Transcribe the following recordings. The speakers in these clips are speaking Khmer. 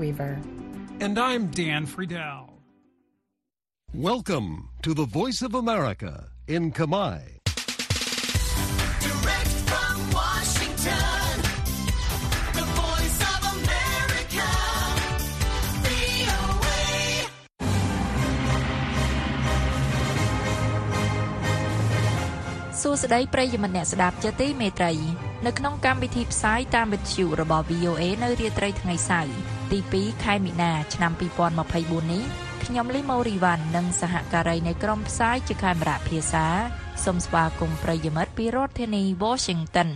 Weaver. And I'm Dan Friedel. Welcome to the Voice of America in Kamai. Direct from Washington, the voice of America, VOA. សួស្តីប្រិយមិត្តអ្នកស្ដាប់ជាទីមេត្រីនៅក្នុងកម្មវិធីផ្សាយតាមវិទ្យុរបស់ VOA នៅរាត្រីថ្ងៃសៅរ៍ ទី2ខែមីនាឆ្នាំ2024នេះខ្ញុំលីម៉ូរីវ៉ាន់និងសហការីនៃក្រុមផ្សាយជាកាមេរ៉ាភាសាសូមស្វាគមន៍ប្រិយមិត្តពីរដ្ឋធានី Washington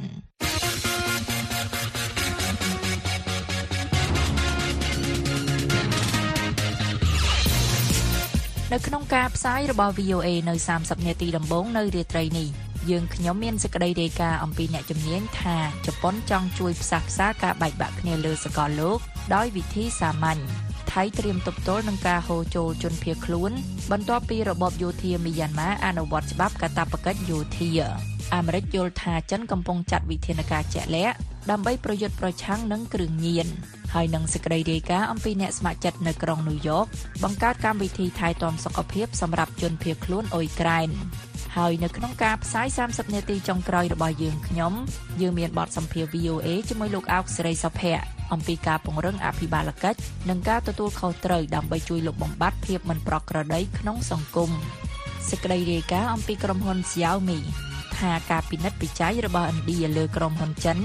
នៅក្នុងការផ្សាយរបស់ VOA នៅ30នាទីដំបូងនៅរាត្រីនេះ យើងខ្ញុំមានសេចក្តីរាយការណ៍អំពីអ្នកជំនាញថាជប៉ុនចង់ជួយផ្សះផ្សាការបែកបាក់គ្នាលើសកលលោក ដោយវិធីសាមញ្ញថៃត្រៀមទប់ទល់នឹងការហូរចូលជនភៀសខ្លួន បន្ទាប់ពីរបបយោធាមីយ៉ាន់ម៉ាអនុវត្តច្បាប់កាតព្វកិច្ចយោធាអាមេរិកយល់ថាចិនកំពុងចាត់វិធានការជាក់លាក់ដើម្បីប្រយុទ្ធប្រឆាំងនឹងគ្រឿងញៀនហើយនឹងសេចក្តីរាយការណ៍អំពីអ្នកស្ម័គ្រចិត្តនៅក្រុងញូវយ៉កបង្កើតកម្មវិធីថែទាំសុខភាពសម្រាប់ជនភៀសខ្លួនអ៊ុយក្រែន ហើយនៅក្នុងការផ្សាយ30នាទីចុងក្រោយរបស់យើងខ្ញុំយើងមានបទសម្ភាសន៍ VOA ជាមួយលោកអោកសេរីសុភ័ក្រអំពីការពង្រឹងអភិបាលកិច្ចនិងការទទួលខុសត្រូវដើម្បីជួយលុបបំបាត់ភាពមិនប្រក្រតីក្នុងសង្គមសេចក្តីរាយការណ៍អំពីក្រុមហ៊ុន Xiaomi ថាការពិនិត្យពិច័យរបស់ឥណ្ឌាលើក្រុមហ៊ុនចិន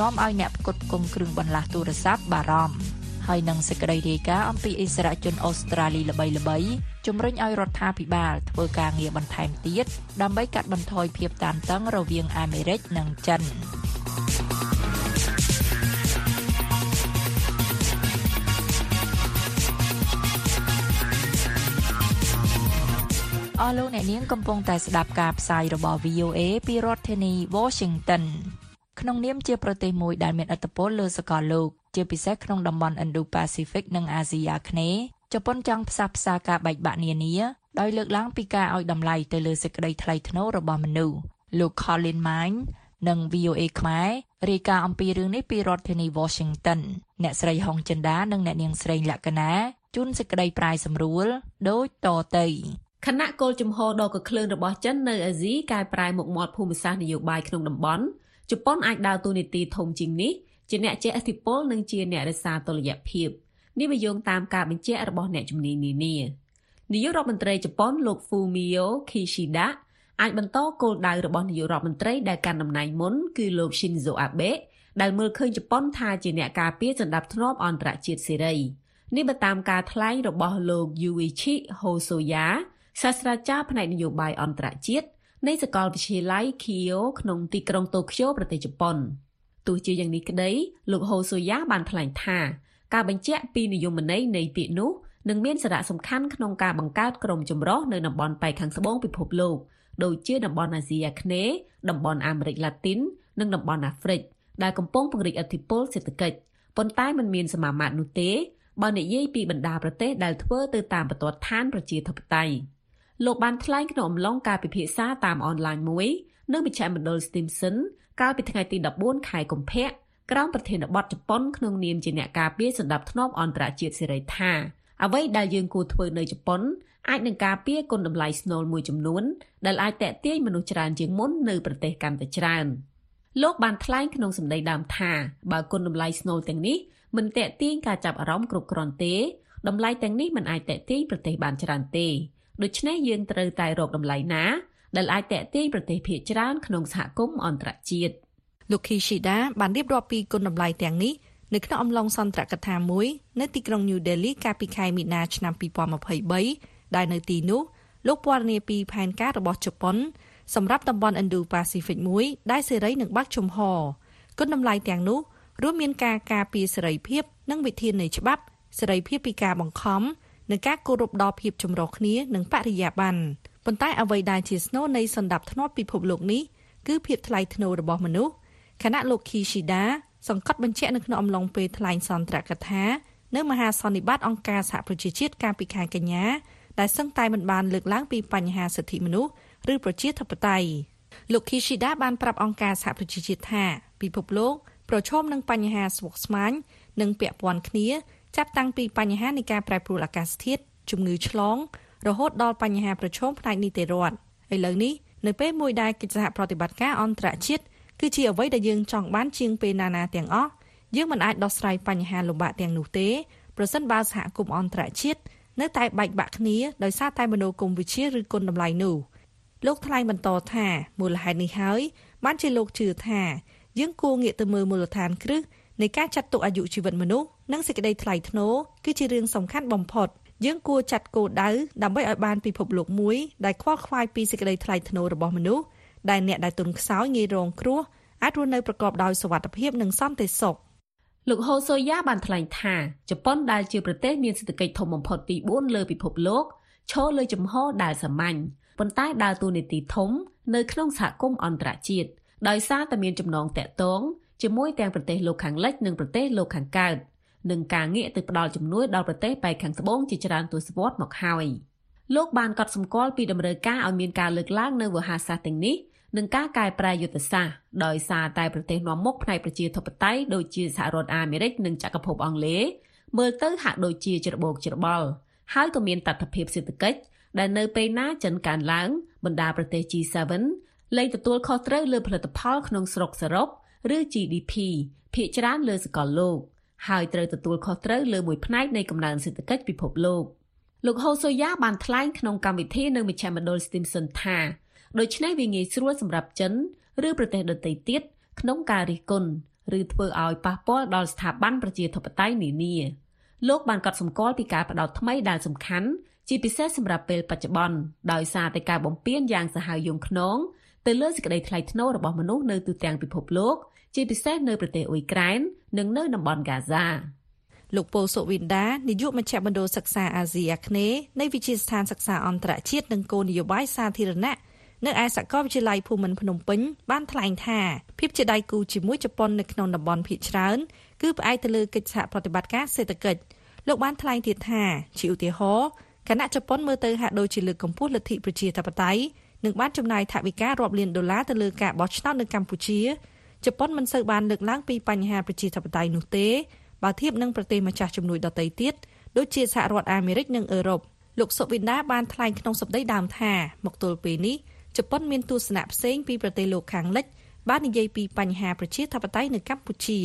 នាំឲ្យអ្នកផ្គត់ផ្គង់គ្រឿងបន្លាស់ទូរស័ព្ទបារម្ភ ហើយនឹងសេចក្តីរាយការណ៍អំពីអិសរាជជនអូស្ត្រាលីល្បីៗជំរុញឲ្យរដ្ឋាភិបាលធ្វើការងារបន្ថែមទៀតដើម្បីកាត់បន្ថយភាពតានតឹងរវាងអាមេរិកនិងចិនអស់លោកអ្នកនាងកំពុងតែស្ដាប់ការផ្សាយរបស់ VOA ពីរដ្ឋធានី Washington ក្នុងនាមជាប្រទេសមួយដែលមានឥទ្ធិពលលើសកលលោក ជាពិសេសក្នុងតំបន់ Indo-Pacific និងអាស៊ីអាគ្នេយ៍ជប៉ុនចង់ផ្សះផ្សាការបែកបាក់នានាដោយលើកឡើងពីការឲ្យតម្លៃទៅលើសេចក្តីថ្លៃថ្នូររបស់មនុស្សលោក Colin Mine និង VOA ខ្មែររាយការណ៍អំពីរឿងនេះពីរដ្ឋធានី Washington អ្នកស្រីហុងចិន្តានិងអ្នកនាងស្រីលក្ខណាជួនសេចក្តីប្រាយសម្រួលដូចតទៅខណៈគោលជំហរដ៏កក្លឿនរបស់ចិននៅអាស៊ីកែប្រែមុខមាត់ភូមិសាស្ត្រនយោបាយក្នុងតំបន់ជប៉ុនអាចដើរតួនាទីធំជាងនេះ ជាអ្នកជះឥទ្ធិពលនិងជាអ្នករក្សាតុល្យភាពនេះវាយោងតាមការបញ្ជាក់របស់អ្នកជំនាញនានានាយករដ្ឋមន្ត្រីជប៉ុនលោក Fumio Kishida អាចបន្តគោលដៅរបស់នាយករដ្ឋមន្ត្រីដែលកាន់តំណែងមុនគឺលោក Shinzo Abe ដែលមើលឃើញជប៉ុនថាជាអ្នកការពារសន្តិភាពអន្តរជាតិសេរីនេះបើតាមការថ្លែងរបស់លោក Yuichi Hosoya សាស្ត្រាចារ្យផ្នែកនយោបាយអន្តរជាតិនៃសាកលវិទ្យាល័យ Keio ក្នុងទីក្រុងតូក្យូប្រទេសជប៉ុន ទោះជាយ៉ាងនេះក្តីលោកហូសូយ៉ាបានថ្លែងថាការបញ្ជាក់ពីនិយមន័យនៃពាក្យនោះនឹងមានសារៈសំខាន់ក្នុងការបង្កើតក្រុមចម្រុះនៅតំបន់ប៉ែកខាងត្បូងពិភពលោកដូចជាតំបន់អាស៊ីអាគ្នេយ៍តំបន់អាមេរិកឡាទីន និងតំបន់អាហ្វ្រិកដែលកំពុងពង្រីកឥទ្ធិពលសេដ្ឋកិច្ចប៉ុន្តែมันមានសមាមាត្រនោះទេបើនិយាយពីបណ្ដាប្រទេសដែលធ្វើទៅតាមបន្ទាត់ឋានប្រជាធិបតេយ្យលោកបានថ្លែងក្នុងអំឡុងការពិភាក្សាតាមអនឡាញមួយនៅមជ្ឈមណ្ឌល Stimson កាលពីថ្ងៃទី14ខែកុម្ភៈក្រោមប្រធានបទជប៉ុនក្នុងនាមជាអ្នកការពារសន្តិភាពអន្តរជាតិសេរីថាអ្វីដែលយើងគួរធ្វើនៅជប៉ុនអាចនឹងការពារគុណតម្លៃស្នូលមួយចំនួនដែលអាចតេទៀងមនុស្សច្រើនជាងមុននៅប្រទេសកាន់តែច្រើនលោកបានថ្លែងក្នុងសម្ដីដើមថាបើគុណតម្លៃស្នូលទាំងនេះមិនតេទៀងការចាប់អារម្មណ៍គ្រប់គ្រាន់ទេតម្លៃទាំងនេះមិនអាចតេទៀងប្រទេសបានច្រើនទេដូច្នេះយើងត្រូវតែរកតម្លៃណា ដែលអាចតេទៀងប្រទេសភាគច្រើនក្នុងសហគមន៍អន្តរជាតិលោក Kishida បានរៀបរាប់ពីគុណតម្លៃទាំងនេះនៅក្នុងអំឡុងសន្ទរកថាមួយនៅទីក្រុង New Delhi កាលពីខែមីនាឆ្នាំ2023ដែលនៅទីនោះលោកពណ៌នាពីផែនការរបស់ជប៉ុនសម្រាប់តំបន់ Indo-Pacific មួយដែលសេរីនឹងបើកជំហរគុណតម្លៃទាំងនោះរួមមានការការពារសេរីភាព និងវិធាននៃច្បាប់សេរីភាពពីការបង្ខំនិងការគោរពដល់ភាពចម្រុះគ្នានិងបរិយាបន្ន ប៉ុន្តែអ្វីដែលជាស្នូលនៃសន្តិភាពពិភពលោកនេះគឺភាពថ្លៃថ្នូររបស់មនុស្សខណៈលោក Kishida សង្កត់បញ្ជាក់នៅក្នុងអំឡុងពេលថ្លែងសន្ទរកថានៅមហាសន្និបាតអង្គការសហប្រជាជាតិកាលពីខែកញ្ញាដែលសឹងតែមិនបានលើកឡើងពីបញ្ហាសិទ្ធិមនុស្សឬប្រជាធិបតេយ្យលោក Kishida បានប្រាប់អង្គការសហប្រជាជាតិថាពិភពលោកប្រឈមនឹងបញ្ហាស្មុគស្មាញនិងពាក់ព័ន្ធគ្នាចាប់តាំងពីបញ្ហានៃការប្រែប្រួលអាកាសធាតុជំងឺឆ្លង រហូតដល់បញ្ហាប្រឈមផ្នែកនីតិរដ្ឋឥឡូវនេះនៅពេលមួយដែលកិច្ចសហប្រតិបត្តិការអន្តរជាតិគឺជាអ្វីដែលយើងចង់បានជាងពេលណាណាទាំងអស់យើងមិនអាចដោះស្រាយបញ្ហាលំបាកទាំងនោះទេប្រសិនបើសហគមន៍អន្តរជាតិនៅតែបែកបាក់គ្នាដោយសារតែមនោគមវិជ្ជាឬគុណតម្លៃនោះលោកថ្លែងបន្តថាមូលហេតុនេះហើយបានជាលោកជឿថាយើងគួរងាកទៅមើលមូលដ្ឋានគ្រឹះនៃការចាត់ទុកអាយុជីវិតមនុស្សនិងសេចក្តីថ្លៃថ្នូរគឺជារឿងសំខាន់បំផុត យើងគួរចាត់គោលដៅដើម្បីឲ្យបានពិភពលោកមួយដែលខ្វល់ខ្វាយពីសេចក្តីថ្លៃថ្នូររបស់មនុស្សដែលអ្នកដែលទុនខ្សោយងាយរងគ្រោះអាចរស់នៅប្រកបដោយសុវត្ថិភាពនិងសន្តិសុខលោកហូសូយ៉ាបានថ្លែងថាជប៉ុនដែលជាប្រទេសមានសេដ្ឋកិច្ចធំបំផុតទី4លើពិភពលោកឈរលើចំហដែលសាមញ្ញប៉ុន្តែដើរតួនាទីធំនៅក្នុងសហគមន៍អន្តរជាតិដោយសារតែមានចំណងតាក់ទងជាមួយទាំងប្រទេសលោកខាងលិចនិងប្រទេសលោកខាងកើត និងការងាកទៅផ្ដល់ជំនួយដល់ប្រទេសប៉ែកខាងត្បូងជាច្រើនទសវត្សរ៍មកហើយលោកបានកត់សម្គាល់ពីដំណើរការឲ្យមានការលើកឡើងនៅវោហារសាស្ត្រទាំងនេះនិងការកែប្រែយុទ្ធសាស្ត្រដោយសារតែប្រទេសនាំមុខផ្នែកប្រជាធិបតេយ្យដូចជាសហរដ្ឋអាមេរិកនិងចក្រភពអង់គ្លេសមើលទៅហាក់ដូចជាច្របូកច្របល់ហើយក៏មានតថភាពសេដ្ឋកិច្ចដែលនៅពេលណាចិនកើនឡើងបណ្ដាប្រទេស G7 លែងទទួលខុសត្រូវលើផលិតផលក្នុងស្រុកសរុបឬ GDP ភាគច្រើនលើសកលលោក ហើយត្រូវទទួលខុសត្រូវលើមួយផ្នែកនៃកំណើនសេដ្ឋកិច្ចពិភពលោកលោកហូសូយ៉ាបានថ្លែងក្នុងកម្មវិធីនៅមជ្ឈមណ្ឌល Stimson ថាដូច្នេះវាងាយស្រួលសម្រាប់ចិនឬប្រទេសដទៃទៀតក្នុងការរិះគន់ឬធ្វើឲ្យប៉ះពាល់ដល់ស្ថាប័នប្រជាធិបតេយ្យនានាលោកបានកត់សម្គាល់ពីការបដោតថ្មីដែលសំខាន់ជាពិសេសសម្រាប់ពេលបច្ចុប្បន្នដោយសារតែការបំពានយ៉ាងសាហាវយង់ខ្នងទៅលើសេចក្តីថ្លៃថ្នូររបស់មនុស្សនៅទូទាំងពិភពលោក ជាពិសេសនៅប្រទេសអ៊ុយក្រែននិងនៅតំបន់ហ្គាហ្សាលោកពូសុវិនដានាយកមជ្ឈមណ្ឌលសិក្សាអាស៊ីអាគ្នេយ៍នៃវិទ្យាស្ថានសិក្សាអន្តរជាតិនិងគោលនយោបាយសាធារណៈនៅឯសាកលវិទ្យាល័យភូមិន្ទភ្នំពេញបានថ្លែងថាភាពជាដៃគូជាមួយជប៉ុននៅក្នុងតំបន់ភាគច្រើនគឺផ្អែកទៅលើកិច្ចសហប្រតិបត្តិការសេដ្ឋកិច្ចលោកបានថ្លែងទៀតថាជាឧទាហរណ៍គណៈជប៉ុនមើលទៅហាក់ដូចជាលើកកម្ពស់លទ្ធិប្រជាធិបតេយ្យនិងបានចំណាយថវិការាប់លានដុល្លារទៅលើការបោះឆ្នោតនៅកម្ពុជា ជប៉ុនមិនសូវបានលើកឡើងពីបញ្ហាប្រជាធិបតេយ្យនោះទេបើធៀបនឹងប្រទេសម្ចាស់ជំនួយដទៃទៀតដូចជាសហរដ្ឋអាមេរិកនិងអឺរ៉ុបលោកសុវិនដាបានថ្លែងក្នុងសម្ដីដើមថាមកទល់ពេលនេះជប៉ុនមានទស្សនៈផ្សេងពីប្រទេសលោកខាងលិចបាននិយាយពីបញ្ហាប្រជាធិបតេយ្យនៅកម្ពុជា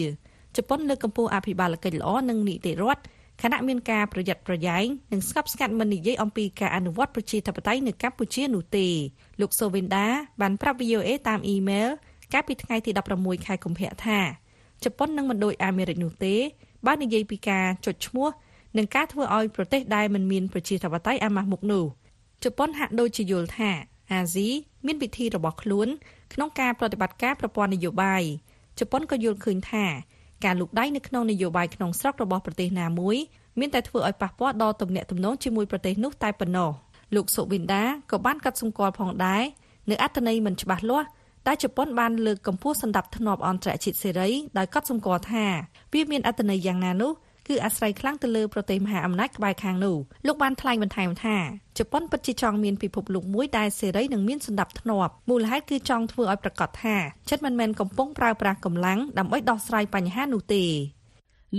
ជប៉ុនលើកកម្ពស់អភិបាលកិច្ចល្អនិងនីតិរដ្ឋខណៈមានការប្រយ័ត្នប្រយែងនិងស្កប់ស្កាត់មិននិយាយអំពីការអនុវត្តប្រជាធិបតេយ្យនៅកម្ពុជានោះទេលោកសូវិនដាបានប្រាប់ VOA តាមអ៊ីមែល កាលពីថ្ងៃទី16ខែកុម្ភៈថាជប៉ុននឹងមិនដូចអាមេរិកនោះទេបាននិយាយពីការចុចឈ្មោះនិងការធ្វើឲ្យប្រទេសដែលមិនមានប្រជាធិបតេយ្យអាម៉ាស់មុខនោះជប៉ុនហាក់ដូចជាយល់ថាអាស៊ីមានវិធីរបស់ខ្លួន ក្នុងការប្រតិបត្តិការប្រព័ន្ធនយោបាយជប៉ុនក៏យល់ឃើញថាការលូកដៃនៅក្នុងនយោបាយក្នុងស្រុករបស់ប្រទេសណាមួយមានតែធ្វើឲ្យប៉ះពាល់ដល់ទំនាក់ទំនងជាមួយប្រទេសនោះតែប៉ុណ្ណោះលោកសុវិនដាក៏បានកត់សម្គាល់ផងដែរនៅអត្ថន័យមិនច្បាស់លាស់ តែជប៉ុនបានលើកកម្ពស់សន្តិភាពធ្នាប់អន្តរជាតិសេរីដោយកត់សម្គាល់ថាវាមានអត្ថន័យយ៉ាងណានោះគឺអាស្រ័យខ្លាំងទៅលើប្រទេសមហាអំណាចក្បែរខាងនោះលោកបានថ្លែងបន្ថែមថាជប៉ុនពិតជាចង់មានពិភពលោកមួយដែលសេរីនិងមានសន្តិភាពធ្នាប់មូលហេតុគឺចង់ធ្វើឲ្យប្រកាសថាចិត្តមិនមែនកំពុងប្រើប្រាស់កម្លាំងដើម្បីដោះស្រាយបញ្ហានោះទេ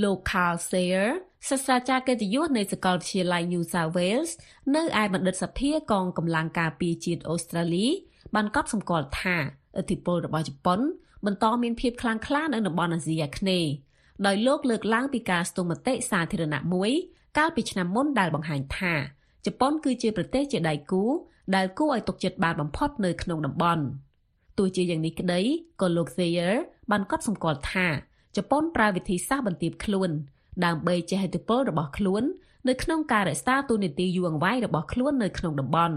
លោក Carl Sayer សាស្ត្រាចារ្យកិត្តិយសនៃសាកលវិទ្យាល័យ New South Wales នៅឯបណ្ឌិតសភាកងកម្លាំងការពារជាតិអូស្ត្រាលីបានកត់សម្គាល់ថា ឥទ្ធិពលរបស់ជប៉ុនបន្តមានភាពខ្លាំងក្លានៅតំបន់អាស៊ីអាគ្នេយ៍ដោយលោកលើកឡើងពីការស្ទង់មតិសាធារណៈមួយ កាលពីឆ្នាំមុនដែលបង្ហាញថាជប៉ុនគឺជាប្រទេសជាដៃគូដែលគួរឲ្យទុកចិត្តបានបំផុតនៅក្នុងតំបន់ទោះជាយ៉ាងនេះក្តីក៏លោក Thayer បានកត់សម្គាល់ថាជប៉ុនប្រើវិធីសាស្ត្របន្ទាបខ្លួន ដើម្បីជះឥទ្ធិពលរបស់ខ្លួន នៅក្នុងការរក្សាទូនីតិយូរអង្វែងរបស់ខ្លួននៅក្នុងតំបន់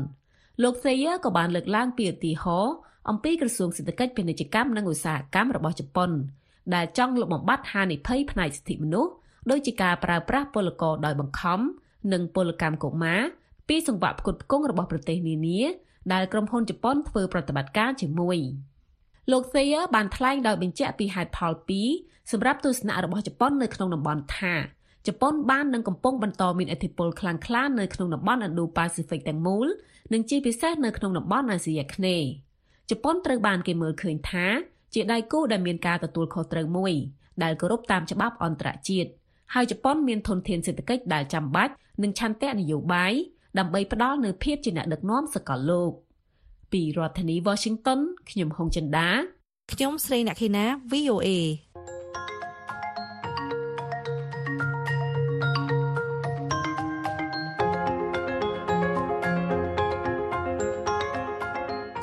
លោក Thayer ក៏បានលើកឡើងពីឧទាហរណ៍ អំពីក្រសួងសេដ្ឋកិច្ចពាណិជ្ជកម្មនិងឧស្សាហកម្មរបស់ជប៉ុនដែលចង់លុបបំបាត់ហានិភ័យផ្នែកសិទ្ធិមនុស្សដោយជាការប្រើប្រាស់ពលករដោយបង្ខំនិងពលកម្មកុមារពីសង្វាក់ផ្គត់ផ្គង់របស់ប្រទេសនានាដែលក្រុមហ៊ុនជប៉ុនធ្វើប្រតិបត្តិការជាមួយលោក Thayer បានថ្លែងដោយបញ្ជាក់ពីហេតុផល2សម្រាប់ទស្សនៈរបស់ជប៉ុននៅក្នុងតំបន់ថាជប៉ុនបាននឹងកំពុងបន្តមានឥទ្ធិពលខ្លាំងក្លានៅក្នុងតំបន់ Indo-Pacific ទាំងមូលនិងជាពិសេសនៅក្នុងតំបន់អាស៊ីអាគ្នេយ៍ ជប៉ុនត្រូវបានគេមើលឃើញថា ជាដៃគូដែលមានការទទួលខុសត្រូវមួយដែលគោរពតាមច្បាប់អន្តរជាតិហើយជប៉ុនមានធនធានសេដ្ឋកិច្ចដែលចាំបាច់និងឆន្ទៈនយោបាយដើម្បីផ្ដល់នូវភាពជាអ្នកដឹកនាំសកលលោកពីរដ្ឋធានី Washington ខ្ញុំហុងចិន្តាខ្ញុំស្រីអ្នកខេណា VOA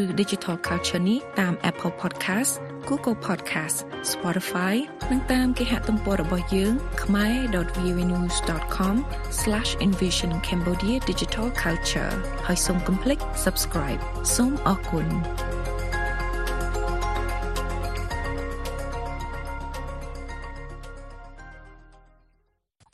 ឬ Digital Culture នេះតាម Apple Podcast Google Podcast Spotify និងតាមគេហទំព័ររបស់យើង khmer.vnews.com/envision Cambodia Digital Culture ហើយសូមកុំភ្លេច subscribe សូមអរគុណ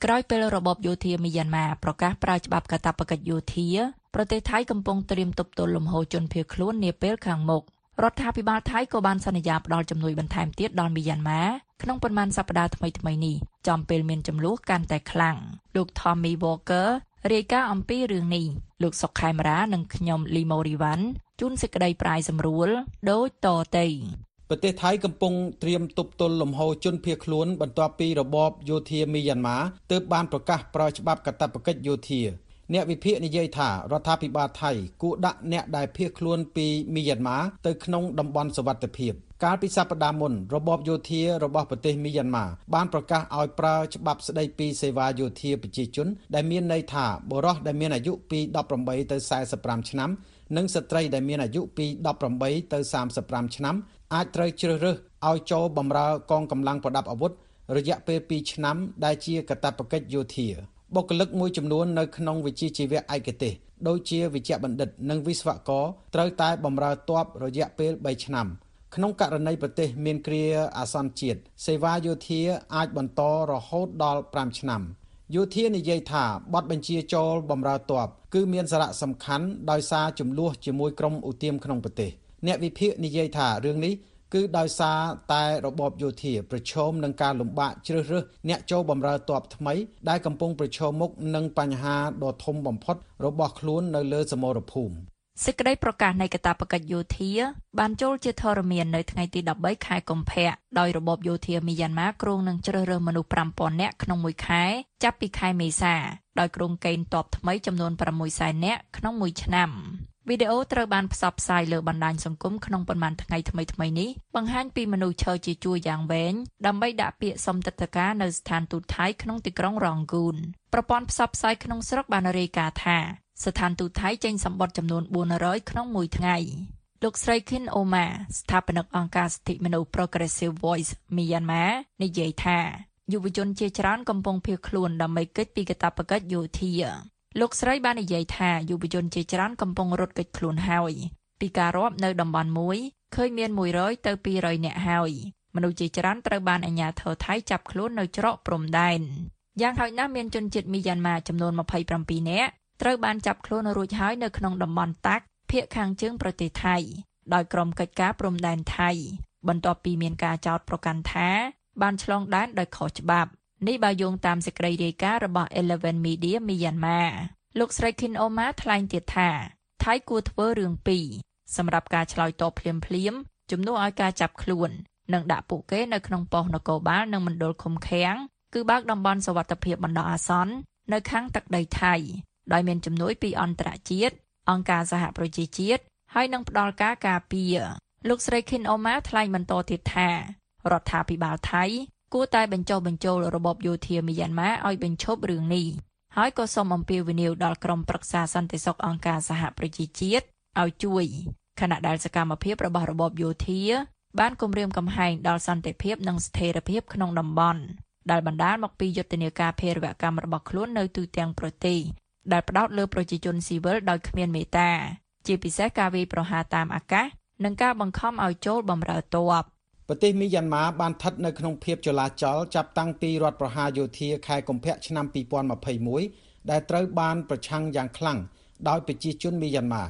ក្រោយពេលរបបយោធាមីយ៉ាន់ម៉ាប្រកាសប្រើច្បាប់កាតព្វកិច្ចយោធា ប្រទេសថៃកំពុងត្រៀមទប់ទល់លំហូរជនភៀសខ្លួននាពេលខាងមុខរដ្ឋាភិបាលថៃក៏បានសន្យាផ្តល់ជំនួយបន្ថែមទៀតដល់មីយ៉ាន់ម៉ាក្នុងប៉ុន្មានសប្តាហ៍ថ្មីៗនេះចំពេលមានចំនួនកាន់តែខ្លាំងលោក Tommy Walker រាយការណ៍អំពីរឿងនេះលោកសុកខេមរានិងខ្ញុំលីម៉ូរីវ៉ាន់ជួនសេចក្តីប្រាយសម្រួលដូចតទៅប្រទេសថៃកំពុងត្រៀមទប់ទល់លំហូរជនភៀសខ្លួនបន្ទាប់ពីរបបយោធាមីយ៉ាន់ម៉ាទើបបានប្រកាសប្រើច្បាប់កាតព្វកិច្ចយោធា អ្នកវិភាគនិយាយថារដ្ឋាភិបាលថៃគួរដាក់អ្នកដែលភៀសខ្លួនពីមីយ៉ាន់ម៉ាទៅក្នុងតំបន់សុវត្ថិភាពកាលពីសប្តាហ៍មុនរបបយោធារបស់ប្រទេសមីយ៉ាន់ម៉ាបានប្រកាសឲ្យប្រើច្បាប់ស្តីពីសេវាយោធាប្រជាជន ដែលមានន័យថាបុរសដែលមានអាយុពី18ទៅ45ឆ្នាំនិងស្ត្រីដែលមានអាយុពី18ទៅ35ឆ្នាំអាចត្រូវជ្រើសរើសឲ្យចូលបម្រើកងកម្លាំងប្រដាប់អាវុធរយៈពេល2ឆ្នាំដែលជាកាតព្វកិច្ចយោធា បុគ្គលិកមួយចំនួននៅក្នុងវិជ្ជាជីវៈឯកទេសដូចជាវិជ្ជបណ្ឌិត និងវិស្វករត្រូវតែបម្រើទ័ពរយៈពេល3ឆ្នាំក្នុងករណីប្រទេសមានគ្រាអាសន្នជាតិសេវាយោធាអាចបន្តរហូតដល់5ឆ្នាំយោធានិយាយថាបទបញ្ជាចូលបម្រើទ័ពគឺមានសារៈសំខាន់ដោយសារចំនួនជាមួយក្រុមឧទាមក្នុងប្រទេសអ្នកវិភាគនិយាយថារឿងនេះ គឺដោយសារតែរបបយោធាប្រឈមនឹងការលំបាកជ្រើសរើសអ្នកចូលបម្រើទ័ពថ្មីដែលកំពុងប្រឈមមុខនឹងបញ្ហាដ៏ធំបំផុតរបស់ខ្លួននៅលើសមរភូមិសេចក្តីប្រកាសនៃកាតព្វកិច្ចយោធាបានចូលជាធរមាននៅថ្ងៃទី13ខែកុម្ភៈដោយរបបយោធាមីយ៉ាន់ម៉ាគ្រោងនឹងជ្រើសរើសមនុស្ស5000នាក់ក្នុងមួយខែចាប់ពីខែមេសាដោយគ្រោងកេណ្ឌទ័ពថ្មីចំនួន600,000នាក់ក្នុងមួយឆ្នាំ វីដេអូត្រូវបានផ្សព្វផ្សាយលើបណ្ដាញសង្គមក្នុងប៉ុន្មានថ្ងៃថ្មីៗនេះបង្ហាញពីមនុស្សឈរជាជួរយ៉ាងវែងដើម្បីដាក់ពាក្យសុំទិដ្ឋាការនៅស្ថានទូតថៃក្នុងទីក្រុងរ៉ងគូនប្រព័ន្ធផ្សព្វផ្សាយក្នុងស្រុកបានរាយការណ៍ថាស្ថានទូតថៃចេញសម្បត្តិចំនួន400ក្នុងមួយថ្ងៃលោកស្រី Khin Oma ស្ថាបនិកអង្គការសិទ្ធិមនុស្ស Progressive Voice Myanmar និយាយថាយុវជនជាច្រើនកំពុងភៀសខ្លួនដើម្បីគេចពីកាតព្វកិច្ចយោធា លោកស្រីបាននិយាយថាយុវជនជាច្រើនកំពុងរត់គេចខ្លួនហើយពីការរាប់នៅតំបន់មួយឃើញមាន100ទៅ200នាក់ហើយមនុស្សជាច្រើនត្រូវបានអាជ្ញាធរថៃចាប់ខ្លួននៅច្រកព្រំដែនយ៉ាងហោចណាស់មានជនជាតិមីយ៉ាន់ម៉ាចំនួន27នាក់ត្រូវបានចាប់ខ្លួនរួចហើយនៅក្នុងតំបន់តាក់ភៀកខាងជើងប្រទេសថៃដោយក្រុមកិច្ចការព្រំដែនថៃបន្ទាប់ពីមានការចោទប្រកាន់ថាបានឆ្លងដែនដោយខុសច្បាប់ នេះបើយោងតាមសេចក្តីរាយការណ៍របស់ Eleven Media Myanmar លោកស្រី Khin Oma ថ្លែងទៀតថាថៃគួរធ្វើរឿងពីរសម្រាប់ការឆ្លើយតបភ្លាមភ្លាមជំនួសឲ្យការចាប់ខ្លួននិងដាក់ពួកគេនៅក្នុងប៉ុស្តិ៍នគរបាលនិងមណ្ឌលឃុំឃាំងគឺបើកតំបន់សុវត្ថិភាពបណ្ដោះអាសន្ននៅខាងទឹកដីថៃដោយមានជំនួយពីអន្តរជាតិអង្គការសហប្រជាជាតិហើយនឹងផ្ដល់ការការពារលោកស្រី Khin Oma ថ្លែងបន្តទៀតថារដ្ឋាភិបាលថៃ គួរតែបញ្ចុះបញ្ចូលរបបយោធាមីយ៉ាន់ម៉ាឲ្យបញ្ឈប់រឿងនេះហើយក៏សូមអំពាវនាវដល់ក្រុមប្រឹក្សាសន្តិសុខអង្គការសហប្រជាជាតិឲ្យជួយខណៈដែលសកម្មភាពរបស់របបយោធាបានគំរាមកំហែងដល់សន្តិភាពនិងស្ថិរភាពក្នុងតំបន់ដែលបណ្ដាលមកពីយុទ្ធនាការភេរវកម្មរបស់ខ្លួននៅទូទាំងប្រទេសដែលផ្ដោតលើប្រជាជនស៊ីវិលដោយគ្មានមេត្តា ជាពិសេសការវាយប្រហារតាមអាកាសនិងការបង្ខំឲ្យចូលបម្រើទ័ព ប្រទេសមីយ៉ាន់ម៉ាបានស្ថិតនៅក្នុងភាពចលាចលចាប់តាំងពីរដ្ឋប្រហារយោធាខែកុម្ភៈឆ្នាំ2021ដែលត្រូវបានប្រឆាំងយ៉ាងខ្លាំងដោយប្រជាជនមីយ៉ាន់ម៉ា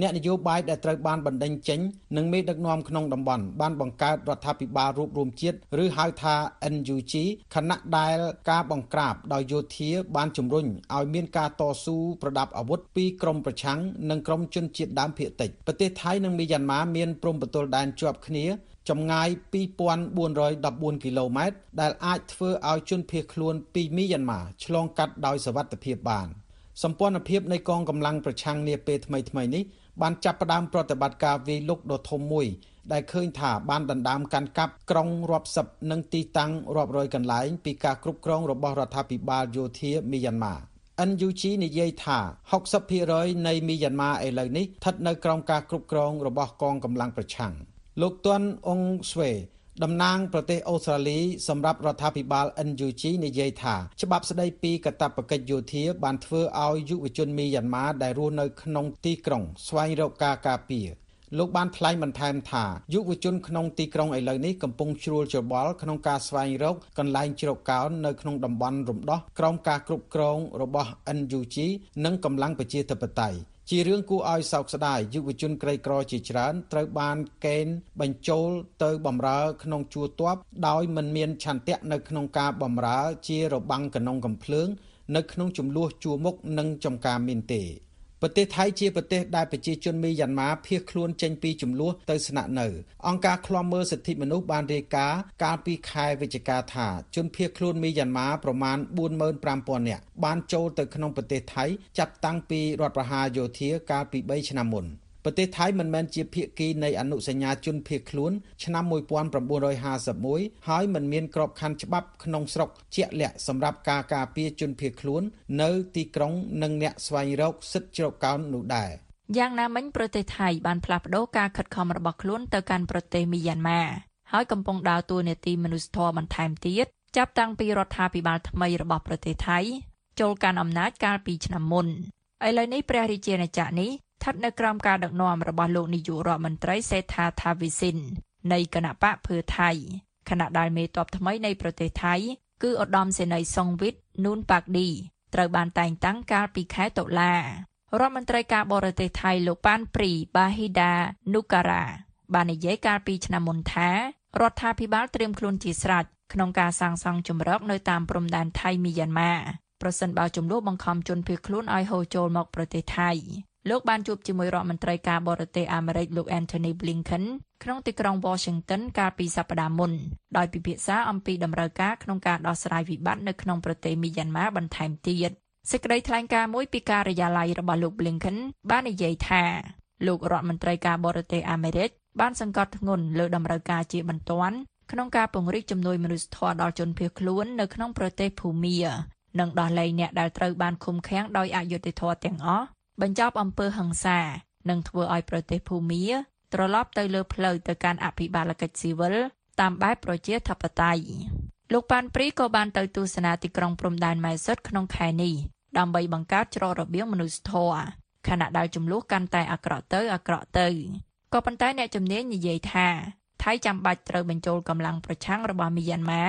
អ្នកនយោបាយដែលត្រូវបានបណ្ដេញចេញនិងមេដឹកនាំក្នុងតំបន់បានបង្កើតរដ្ឋាភិបាលរួបរวมជាតិឬហៅថា NUG ខណៈដែលការបង្ក្រាបដោយយោធាបានជំរុញឲ្យមានការតស៊ូប្រដាប់អាវុធពីក្រមប្រឆាំងនិងក្រមជនជាតិដើមភាគតិចប្រទេសថៃនិងមីយ៉ាន់ម៉ាមានព្រំប្រទល់ដែនជាប់គ្នា ចម្ងាយ2414គីឡូម៉ែត្រដែលអាចធ្វើឲ្យជនភៀសខ្លួនពីមីយ៉ាន់ម៉ាឆ្លងកាត់ដោយសវត្ថិភាពបានសម្ព័ន្ធភាពនៃកងកម្លាំងប្រឆាំងនាពេលថ្មីៗនេះបានចាប់ផ្ដើមប្រតិបត្តិការវាយលុកដ៏ធំមួយដែលឃើញថាបានដណ្ដើមកាន់កាប់ក្រុងរាប់សិបនិងទីតាំងរាប់រយកន្លែងពីការគ្រប់គ្រងរបស់រដ្ឋាភិបាលយោធាមីយ៉ាន់ម៉ា NUG និយាយថា60%នៃមីយ៉ាន់ម៉ាឥឡូវនេះស្ថិតនៅក្រោមការគ្រប់គ្រងរបស់កងកម្លាំងប្រឆាំង លោកទាន់អ៊ុងស្វេតំណាងប្រទេសអូស្ត្រាលីសម្រាប់រដ្ឋាភិបាល NUG និយាយថាច្បាប់ស្តីពីកាតព្វកិច្ចយោធាបានធ្វើឲ្យយុវជនមីយ៉ាន់ម៉ាដែលរស់នៅក្នុងទីក្រុង ស្វែងរកការការពារលោកបានថ្លែងបន្ថែមថាយុវជនក្នុងទីក្រុងឥឡូវនេះកំពុងជ្រួលច្របល់ក្នុងការស្វែងរកកន្លែងជ្រកកោននៅក្នុងតំបន់រំដោះក្រោមការគ្រប់គ្រងរបស់ NUG និងកម្លាំងប្រជាធិបតេយ្យ ជារឿងគួរឲ្យសោកស្ដាយយុវជនក្រីក្រជាច្រើនត្រូវបានកេណ្ឌបញ្ចូលទៅបម្រើក្នុងជួរទ័ពដោយមិនមានឆន្ទៈនៅក្នុងការបម្រើជារបាំងកណ្ដុងកំភ្លើង នៅក្នុងចំនួនជួរមុខនិងចំការមានទេ ប្រទេសថៃជាប្រទេសដែលប្រជាជនមីយ៉ាន់ម៉ាភៀសខ្លួនចេញពីចំនួនទៅស្នាក់នៅអង្គការឃ្លាំមើលសិទ្ធិមនុស្សបានរាយការណ៍កាលពីខែវិច្ឆិកាថាជនភៀសខ្លួនមីយ៉ាន់ម៉ាប្រមាណ45000នាក់បានចូលទៅក្នុងប្រទេសថៃចាប់តាំងពីរដ្ឋប្រហារយោធាកាលពី3ឆ្នាំមុន។ ប្រទេសថៃមិនមែនជាភាគីនៃអនុសញ្ញាជនភៀសខ្លួនឆ្នាំ1951ហើយមិនមានក្របខ័ណ្ឌច្បាប់ក្នុងស្រុកជាក់លាក់សម្រាប់ការការពារជនភៀសខ្លួន នៅទីក្រុងនិងអ្នកស្វែងរកសិទ្ធិជ្រកកោននោះដែរយ៉ាងណាមិញប្រទេសថៃបានផ្លាស់ប្តូរការខិតខំរបស់ខ្លួនទៅកាន់ប្រទេសមីយ៉ាន់ម៉ាហើយកំពុងដើរតួនាទីមនុស្សធម៌បន្ថែមទៀតចាប់តាំងពីរដ្ឋាភិបាលថ្មីរបស់ប្រទេសថៃចូលកាន់អំណាចកាលពីឆ្នាំមុនឥឡូវនេះព្រះរាជាណាចក្រនេះ ស្ថិតនៅក្រោមការដឹកនាំរបស់លោកនាយករដ្ឋមន្ត្រីសេដ្ឋាថាវិសិននៃគណៈបកភឿថៃខណៈដែលមេតបថ្មីនៃប្រទេសថៃ គឺឧត្តមសេនីយ៍សុងវិតនូនប៉ាក់ឌីត្រូវបានតែងតាំងកាលពីខែតុលារដ្ឋមន្ត្រីការបរទេសថៃលោកប៉ានព្រីបាហ៊ីដានូការ៉ាបាននិយាយកាលពីឆ្នាំមុនថារដ្ឋាភិបាលត្រៀមខ្លួនជាស្រេចក្នុងការសាងសង់ជំរកនៅតាមព្រំដែនថៃមីយ៉ាន់ម៉ាប្រសិនបើចំនួនបង្ខំជនភៀសខ្លួនឲ្យហូរចូលមកប្រទេសថៃ លោកបានជួបជាមួយរដ្ឋមន្ត្រីការបរទេសអាមេរិកលោក Anthony Blinken ក្នុងទីក្រុង Washington កាលពីសប្តាហ៍មុនដោយពិភាក្សាអំពីដំណើរការក្នុងការដោះស្រាយវិបត្តិនៅក្នុងប្រទេសមីយ៉ាន់ម៉ាបន្ថែមទៀតសេចក្តីថ្លែងការណ៍មួយពីការិយាល័យរបស់លោក Blinken បាននិយាយថាលោករដ្ឋមន្ត្រីការបរទេសអាមេរិកបានសង្កត់ធ្ងន់លើដំណើរការជាបន្ទាន់ក្នុងការពង្រីកជំនួយមនុស្សធម៌ដល់ជនភៀសខ្លួននៅក្នុងប្រទេសភូមានិងដោះលែងអ្នកដែលត្រូវបានឃុំឃាំងដោយអយុត្តិធម៌ទាំងអស់ បញ្ចប់អំពើហិង្សានិងធ្វើឲ្យប្រទេសភូមាត្រឡប់ទៅលើផ្លូវទៅកាន់អភិបាលកិច្ចស៊ីវិលតាមបែបប្រជាធិបតេយ្យលោកប៉ាន់ព្រីក៏បានទៅទស្សនាទីក្រុងព្រំដែនម៉ែស៊ិតក្នុងខែនេះដើម្បីបង្កើតច្រករបៀងមនុស្សធម៌ខណៈដែលចំនួនកាន់តែអាក្រក់ទៅអាក្រក់ទៅក៏ប៉ុន្តែអ្នកជំនាញនិយាយថាថៃចាំបាច់ត្រូវបញ្ចូលកម្លាំងប្រឆាំងរបស់មីយ៉ាន់ម៉ា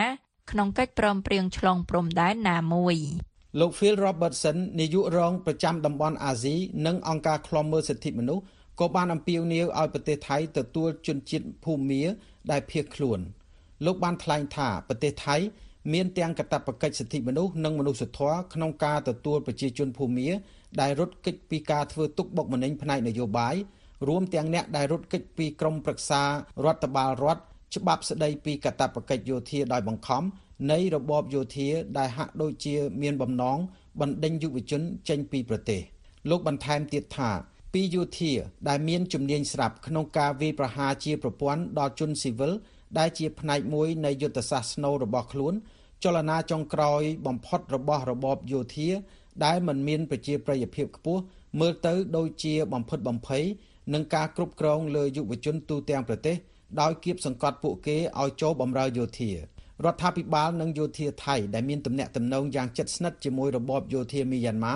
ក្នុងកិច្ចព្រមព្រៀងឆ្លងព្រំដែនណាមួយ លោក Phil Robertson នាយករងប្រចាំតំបន់អាស៊ីនិងអង្គការឃ្លាំមើលសិទ្ធិមនុស្សក៏បានអំពាវនាវឲ្យប្រទេសថៃទទួលជនជាតិភូមាដែលភៀសខ្លួនលោកបានថ្លែងថាប្រទេសថៃមានទាំងកាតព្វកិច្ចសិទ្ធិមនុស្សនិងមនុស្សធម៌ក្នុងការទទួលប្រជាជនភូមាដែលរត់គេចពីការធ្វើទុកបុកម្នេញផ្នែកនយោបាយរួមទាំងអ្នកដែលរត់គេចពីក្រមប្រឹក្សារដ្ឋបាលរដ្ឋច្បាប់ស្តីពីកាតព្វកិច្ចយោធាដោយបង្ខំ នៃរបបយោធាដែលហាក់ដូចជាមានបំណងបណ្ដេញយុវជនចេញពីប្រទេសលោកបន្ថែមទៀតថាពីយោធាដែលមានជំនាញស្រាប់ក្នុងការវាយប្រហារជាប្រព័ន្ធដល់ជនស៊ីវិលដែលជាផ្នែកមួយនៃយុទ្ធសាស្ត្រស្នូលរបស់ខ្លួន ចលនាចុងក្រោយបំផុតរបស់របបយោធា ដែលមិនមានប្រជាប្រិយភាពខ្ពស់មើលទៅដូចជាបំផិតបំភ័យនឹងការគ្រប់គ្រងលើយុវជនទូទាំងប្រទេសដោយគៀបសង្កត់ពួកគេឲ្យចូលបម្រើយោធា រដ្ឋាភិបាលនិងយោធាថៃដែលមានទំនាក់ទំនងយ៉ាងជិតស្និទ្ធជាមួយរបបយោធាមីយ៉ាន់ម៉ា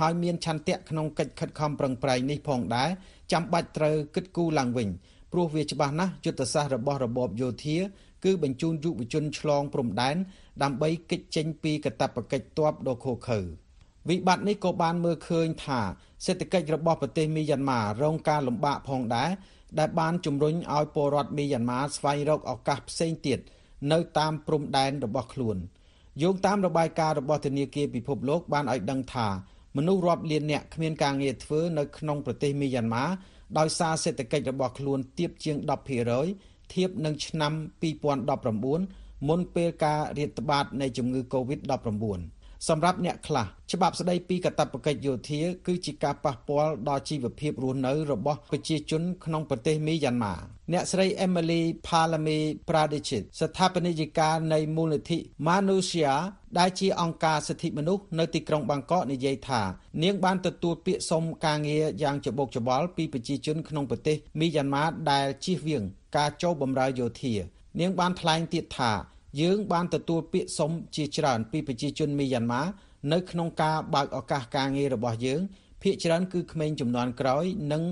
ហើយមានឆន្ទៈក្នុងកិច្ចខិតខំប្រឹងប្រែងនេះផងដែរចាំបាច់ត្រូវគិតគូរឡើងវិញព្រោះវាច្បាស់ណាស់យុទ្ធសាស្ត្ររបស់របបយោធាគឺបញ្ជូនយុវជនឆ្លងព្រំដែនដើម្បីគេចចេញពីកាតព្វកិច្ចទ័ពដ៏ឃោរឃៅវិបត្តិនេះក៏បានមើលឃើញថាសេដ្ឋកិច្ចរបស់ប្រទេសមីយ៉ាន់ម៉ារងការលំបាកផងដែរដែលបានជំរុញឲ្យពលរដ្ឋមីយ៉ាន់ម៉ាស្វែងរកឱកាសផ្សេងទៀត នៅតាមព្រំដែនរបស់ខ្លួនយោងតាមរបាយការណ៍របស់ធនាគារពិភពលោកបានឲ្យដឹងថាមនុស្សរាប់លាននាក់គ្មានការងារធ្វើនៅក្នុងប្រទេសមីយ៉ាន់ម៉ាដោយសារសេដ្ឋកិច្ចរបស់ខ្លួនទាបជាង10%ធៀបនឹងឆ្នាំ2019មុនពេលការរាតត្បាតនៃជំងឺ Covid-19 សម្រាប់អ្នកខ្លះច្បាប់ស្តីពីកាតព្វកិច្ចយោធាគឺជាការប៉ះពាល់ដល់ជីវភាពរស់នៅរបស់ប្រជាជនក្នុងប្រទេសមីយ៉ាន់ម៉ាអ្នកស្រី Emily Palame Pradechit ស្ថាបនិកការនៃមូលនិធិ Manusia ដែលជាអង្គការសិទ្ធិមនុស្សនៅទីក្រុងបាងកកនិយាយថា នាងបានទទួលពាក្យសុំការងារយ៉ាងច្បូកច្បល់ពីប្រជាជនក្នុងប្រទេសមីយ៉ាន់ម៉ាដែលជៀសវាងការចូលបម្រើយោធានាងបានថ្លែងទៀតថា យើងបានទទួលពាក្យសុំជាច្រើនពីប្រជាជនមីយ៉ាន់ម៉ានៅក្នុងការបើកឱកាសការងាររបស់យើងភាគច្រើនគឺក្មេងចំនួនក្រោយនិង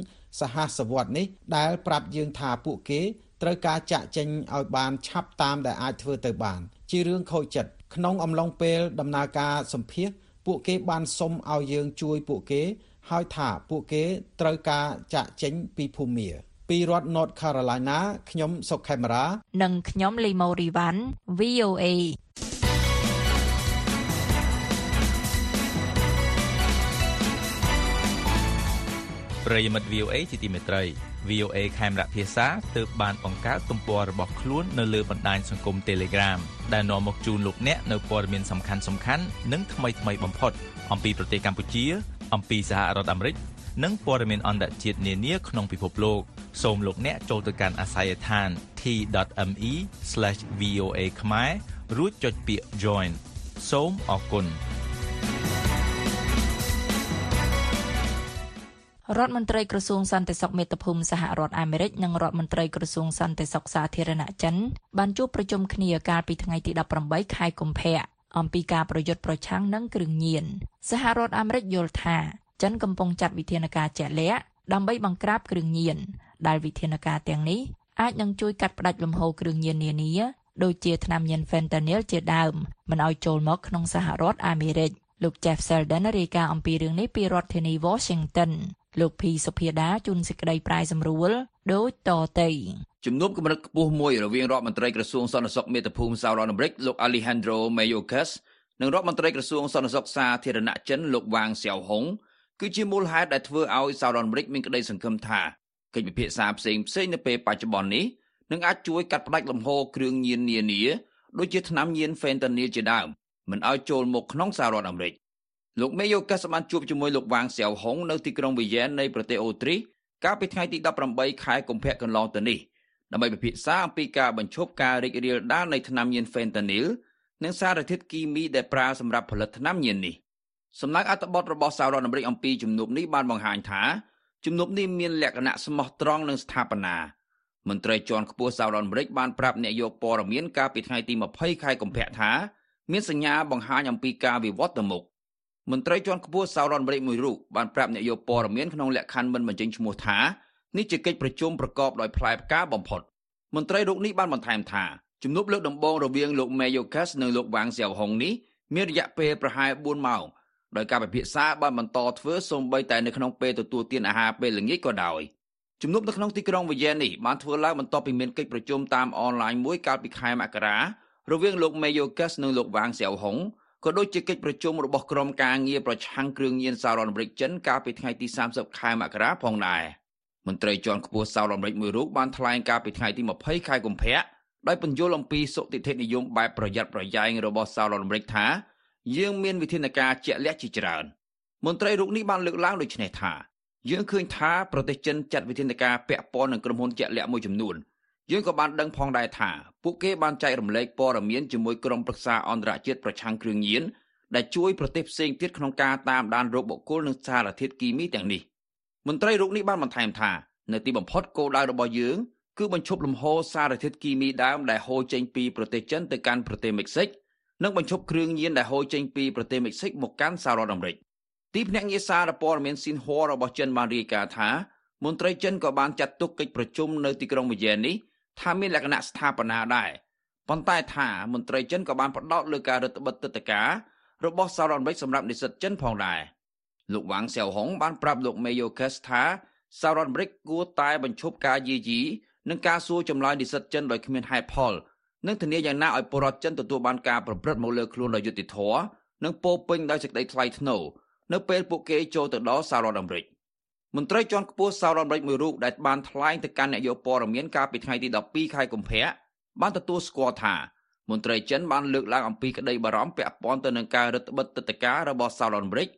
សហសវត្តនេះដែលប្រាប់យើងថាពួកគេត្រូវការចាក់ចេញឲ្យបានឆាប់តាមដែលអាចធ្វើទៅបាន ជារឿងខូចចិត្តក្នុងអំឡុងពេលដំណើរការសម្ភាសពួកគេបានសុំឲ្យយើងជួយពួកគេ ហើយថាពួកគេត្រូវការចាក់ចេញពីភូមិមា ពីរដ្ឋ North Carolina ខ្ញុំសុកខេមរានិងខ្ញុំលីម៉ូរីវ៉ាន់ VOA ប្រិយមិត្ត VOA ជាទីមេត្រី VOA ខេមរៈភាសាទើបបានបង្កើតទំព័ររបស់ខ្លួននៅលើបណ្ដាញសង្គម Telegram ដែលនាំមកជូនលោកអ្នកនៅព័ត៌មានសំខាន់សំខាន់និងថ្មីថ្មីបំផុត អំពីប្រទេសកម្ពុជា អំពីសហរដ្ឋអាមេរិក និងព័ត៌មានអន្តរជាតិនានាក្នុងពិភពលោកសូមលោកអ្នកចូលទៅកាន់អាស័យដ្ឋាន t.me/voa ខ្មែររួចចុចពាក្យ join សូមអរគុណរដ្ឋមន្ត្រីក្រសួងសន្តិសុខមាតុភូមិសហរដ្ឋអាមេរិកនិងរដ្ឋមន្ត្រីក្រសួងសន្តិសុខសាធារណចិនបានជួបប្រជុំគ្នាកាលពីថ្ងៃទី18ខែកុម្ភៈអំពីការប្រយុទ្ធប្រឆាំងនឹងគ្រឿងញៀនសហរដ្ឋអាមេរិកយល់ថា ចិនកំពុងចាត់វិធានការជាក់លាក់ដើម្បីបង្ក្រាបគ្រឿងញៀនដែលវិធានការទាំងនេះអាចនឹងជួយកាត់ផ្តាច់លំហូរគ្រឿងញៀននានាដូចជាថ្នាំញៀន fentanyl ជាដើមមិនឲ្យចូលមកក្នុងសហរដ្ឋអាមេរិកលោក Jeff Selden រាយការណ៍អំពីរឿងនេះពីរដ្ឋធានី Washington លោកភីសុភាដាជួនសេចក្តីប្រាយសម្រួលដូចតទៅជំនុំកម្រិតខ្ពស់មួយរវាងរដ្ឋមន្ត្រីក្រសួងសន្តិសុខមាតុភូមិសហរដ្ឋអាមេរិកលោក Alejandro Mayorkas និងរដ្ឋមន្ត្រីក្រសួងសន្តិសុខសាធារណចិនលោកវ៉ាងសៀវហុង គឺជាមូលហេតុដែលធ្វើឲ្យសហរដ្ឋអាមេរិកមានក្តីសង្ឃឹមថាកិច្ចពិភាក្សាផ្សេងផ្សេងនៅពេលបច្ចុប្បន្ននេះនឹងអាចជួយកាត់ផ្តាច់លំហូរគ្រឿងញៀននានាដូចជាថ្នាំញៀន fentanyl ជាដើមមិនឲ្យចូលមកក្នុងសហរដ្ឋអាមេរិកលោកមេយោកាសបានជួបជាមួយលោកវ៉ាងសៀវហុងនៅទីក្រុងវីយ៉ែននៃប្រទេសអូទ្រីសកាលពីថ្ងៃទី18ខែកុម្ភៈកន្លងទៅនេះដើម្បីពិភាក្សាអំពីការបញ្ឈប់ការរីករាលដាលនៃថ្នាំញៀន fentanyl និងសារធាតុគីមីដែលប្រើសម្រាប់ផលិតថ្នាំញៀននេះ សំណើអត្ថបទរបស់សហរដ្ឋអាមេរិកអំពីជំនួបនេះបានបង្ហាញថាជំនួបនេះមានលក្ខណៈស្មោះត្រង់និងស្ថាបនាមន្ត្រីជាន់ខ្ពស់សហរដ្ឋអាមេរិកបានប្រាប់អ្នកយកព័ត៌មានកាលពីថ្ងៃទី20ខែកុម្ភៈថាមានសញ្ញាបង្ហាញអំពីការវិវត្តទៅមុខមន្ត្រីជាន់ខ្ពស់សហរដ្ឋអាមេរិកមួយរូបបានប្រាប់អ្នកយកព័ត៌មានក្នុងលក្ខខណ្ឌមិនបញ្ចេញឈ្មោះថានេះជាកិច្ចប្រជុំប្រកបដោយផ្លែផ្កាបំផុតមន្ត្រីរូបនេះបានបន្ថែមថាជំនួបលើកដំបូងរវាងលោក Mayorkas និងលោក Wang Xiaohong នេះមានរយៈពេលប្រហែល4ម៉ោង ដោយការពិភាក្សាបានបន្តធ្វើសូម្បីតែនៅក្នុងពេលទទួលទានអាហារពេលល្ងាចក៏ដោយជំនុំនៅក្នុងទីក្រុងវីយ៉ែននេះបានធ្វើឡើងបន្ទាប់ពីមានកិច្ចប្រជុំតាមអនឡាញមួយកាលពីខែមករារវាងលោក Mayorkas និងលោក Wang Xiaohong ក៏ដូចជាកិច្ចប្រជុំរបស់ក្រុមការងារប្រឆាំងគ្រឿងញៀនសហរដ្ឋអាមេរិកចិនកាលពីថ្ងៃទី30ខែមករាផងដែរមន្ត្រីជាន់ខ្ពស់សហរដ្ឋអាមេរិកមួយរូបបានថ្លែងកាលពីថ្ងៃទី20ខែកុម្ភៈដោយបញ្យល់អំពីសុតិធិនិយមបែបប្រយ័ត្នប្រយែងរបស់សហរដ្ឋអាមេរិកថា យើងមានវិធានការជាក់លាក់ជាច្រើនមន្ត្រីរូបនេះបានលើកឡើងដូចនេះថាយើងឃើញថាប្រទេសចិនចាត់វិធានការពាក់ព័ន្ធនឹងក្រុមហ៊ុនជាក់លាក់មួយចំនួនយើងក៏បានដឹងផងដែរថាពួកគេបានចែករំលែកព័ត៌មានជាមួយក្រុមប្រឹក្សាអន្តរជាតិប្រឆាំងគ្រឿងញៀនដែលជួយប្រទេសផ្សេងទៀតក្នុងការតាមដានរោគបុគ្គលនិងសារធាតុគីមីទាំងនេះមន្ត្រីរូបនេះបានបន្ថែមថានៅទីបំផុតគោលដៅរបស់យើងគឺបញ្ឈប់លំហូរសារធាតុគីមីដើមដែលហូរចេញពីប្រទេសចិនទៅកាន់ប្រទេសមិចស៊ិក និងបញ្ឈប់គ្រឿងញៀនដែលហូរចេញពីប្រទេសមិចស៊ិកមកកាន់សហរដ្ឋអាមេរិកទីភ្នាក់ងារសារព័ត៌មានស៊ីនហួររបស់ចិនបានរាយការណ៍ថាមន្ត្រីចិនក៏បានចាត់ទុកកិច្ចប្រជុំនៅទីក្រុងវីយ៉ែននេះថាមានលក្ខណៈស្ថាបនាដែរប៉ុន្តែថាមន្ត្រីចិនក៏បានផ្ដោតលើការរដ្ឋបិទទឹកតការរបស់សហរដ្ឋអាមេរិកសម្រាប់និស្សិតចិនផងដែរលោកវ៉ាងសៀវហុងបានប្រាប់លោកមេយូកេសថាសហរដ្ឋអាមេរិកគួរតែបញ្ឈប់ការយាយីនិងការសួរចម្លើយនិស្សិតចិនដោយគ្មានហេតុផល និងធានាយ៉ាងណាឲ្យពលរដ្ឋចិនទទួលបានការប្រព្រឹត្តមកលើខ្លួនដោយយុត្តិធម៌និងពោពេញដោយសេចក្តីថ្លៃថ្នូរនៅពេលពួកគេចូលទៅដល់សហរដ្ឋអាមេរិកមន្ត្រីជាន់ខ្ពស់សហរដ្ឋអាមេរិកមួយរូបដែលបានថ្លែងទៅកាន់អ្នកយកព័ត៌មានកាលពីថ្ងៃទី12ខែកុម្ភៈបានទទួលស្គាល់ថាមន្ត្រីចិនបានលើកឡើងអំពីក្តីបារម្ភពាក់ព័ន្ធទៅនឹងការរឹតបន្តឹងទឹកការរបស់សហរដ្ឋអាមេរិក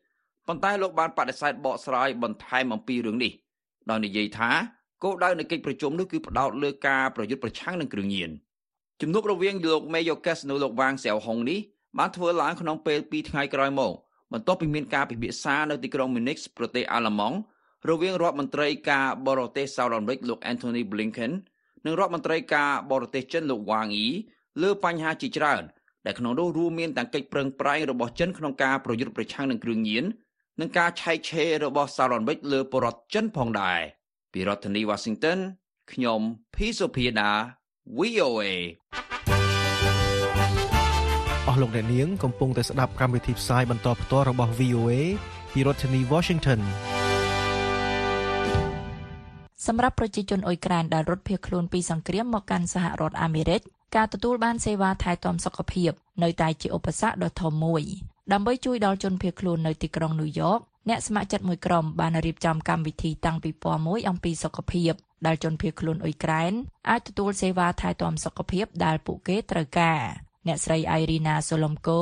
ប៉ុន្តែលោកបានបដិសេធបកស្រាយបន្ថែមអំពីរឿងនេះដោយនិយាយថាគោលដៅនៃកិច្ចប្រជុំនោះគឺផ្ដោតលើការប្រយុទ្ធប្រឆាំងនឹងគ្រឿងញៀន ជំនួបរវាងលោកមេយ៉ូកេសនិងលោកវ៉ាងសៀវហុងនេះបានធ្វើឡើងក្នុងពេល2ថ្ងៃក្រោយមកបន្ទាប់ពីមានការពិភាក្សានៅទីក្រុង Munich ប្រទេសអាល្លឺម៉ង់រវាងរដ្ឋមន្ត្រីការបរទេសសហរដ្ឋអាមេរិកលោក Anthony Blinken និងរដ្ឋមន្ត្រីការបរទេសចិនលោកវ៉ាងអ៊ីលើបញ្ហាជាច្រើនដែលក្នុងនោះរួមមានទាំងកិច្ចប្រឹងប្រែងរបស់ចិនក្នុងការប្រយុទ្ធប្រឆាំងនឹងគ្រឿងញៀននិងការឆែកឆេររបស់សហរដ្ឋអាមេរិកលើបរតចិនផងដែរពីរដ្ឋធានី Washington ខ្ញុំភីសូភាដា VOA អស់លោកអ្នកនាងកំពុងតែស្ដាប់កម្មវិធីផ្សាយបន្តផ្ទាល់របស់ VOA ពីរដ្ឋធានី Washington សម្រាប់ប្រជាជនអ៊ុយក្រែនដែលរត់ភៀសខ្លួនពីសង្គ្រាមមកកាន់សហរដ្ឋអាមេរិកការទទួលបានសេវាថែទាំសុខភាពនៅតែជាឧបសគ្គដ៏ធំមួយដើម្បីជួយដល់ជនភៀសខ្លួននៅទីក្រុងញូវយ៉កអ្នកស្ម័គ្រចិត្តមួយក្រុមបានរៀបចំកម្មវិធីតាំងពីពណ៌មួយអំពីសុខភាព ដែលជនភៀសខ្លួនអ៊ុយក្រែនអាចទទួលសេវាថែទាំសុខភាពដែលពួកគេត្រូវការអ្នកស្រីអៃរីណាសូឡុំកូ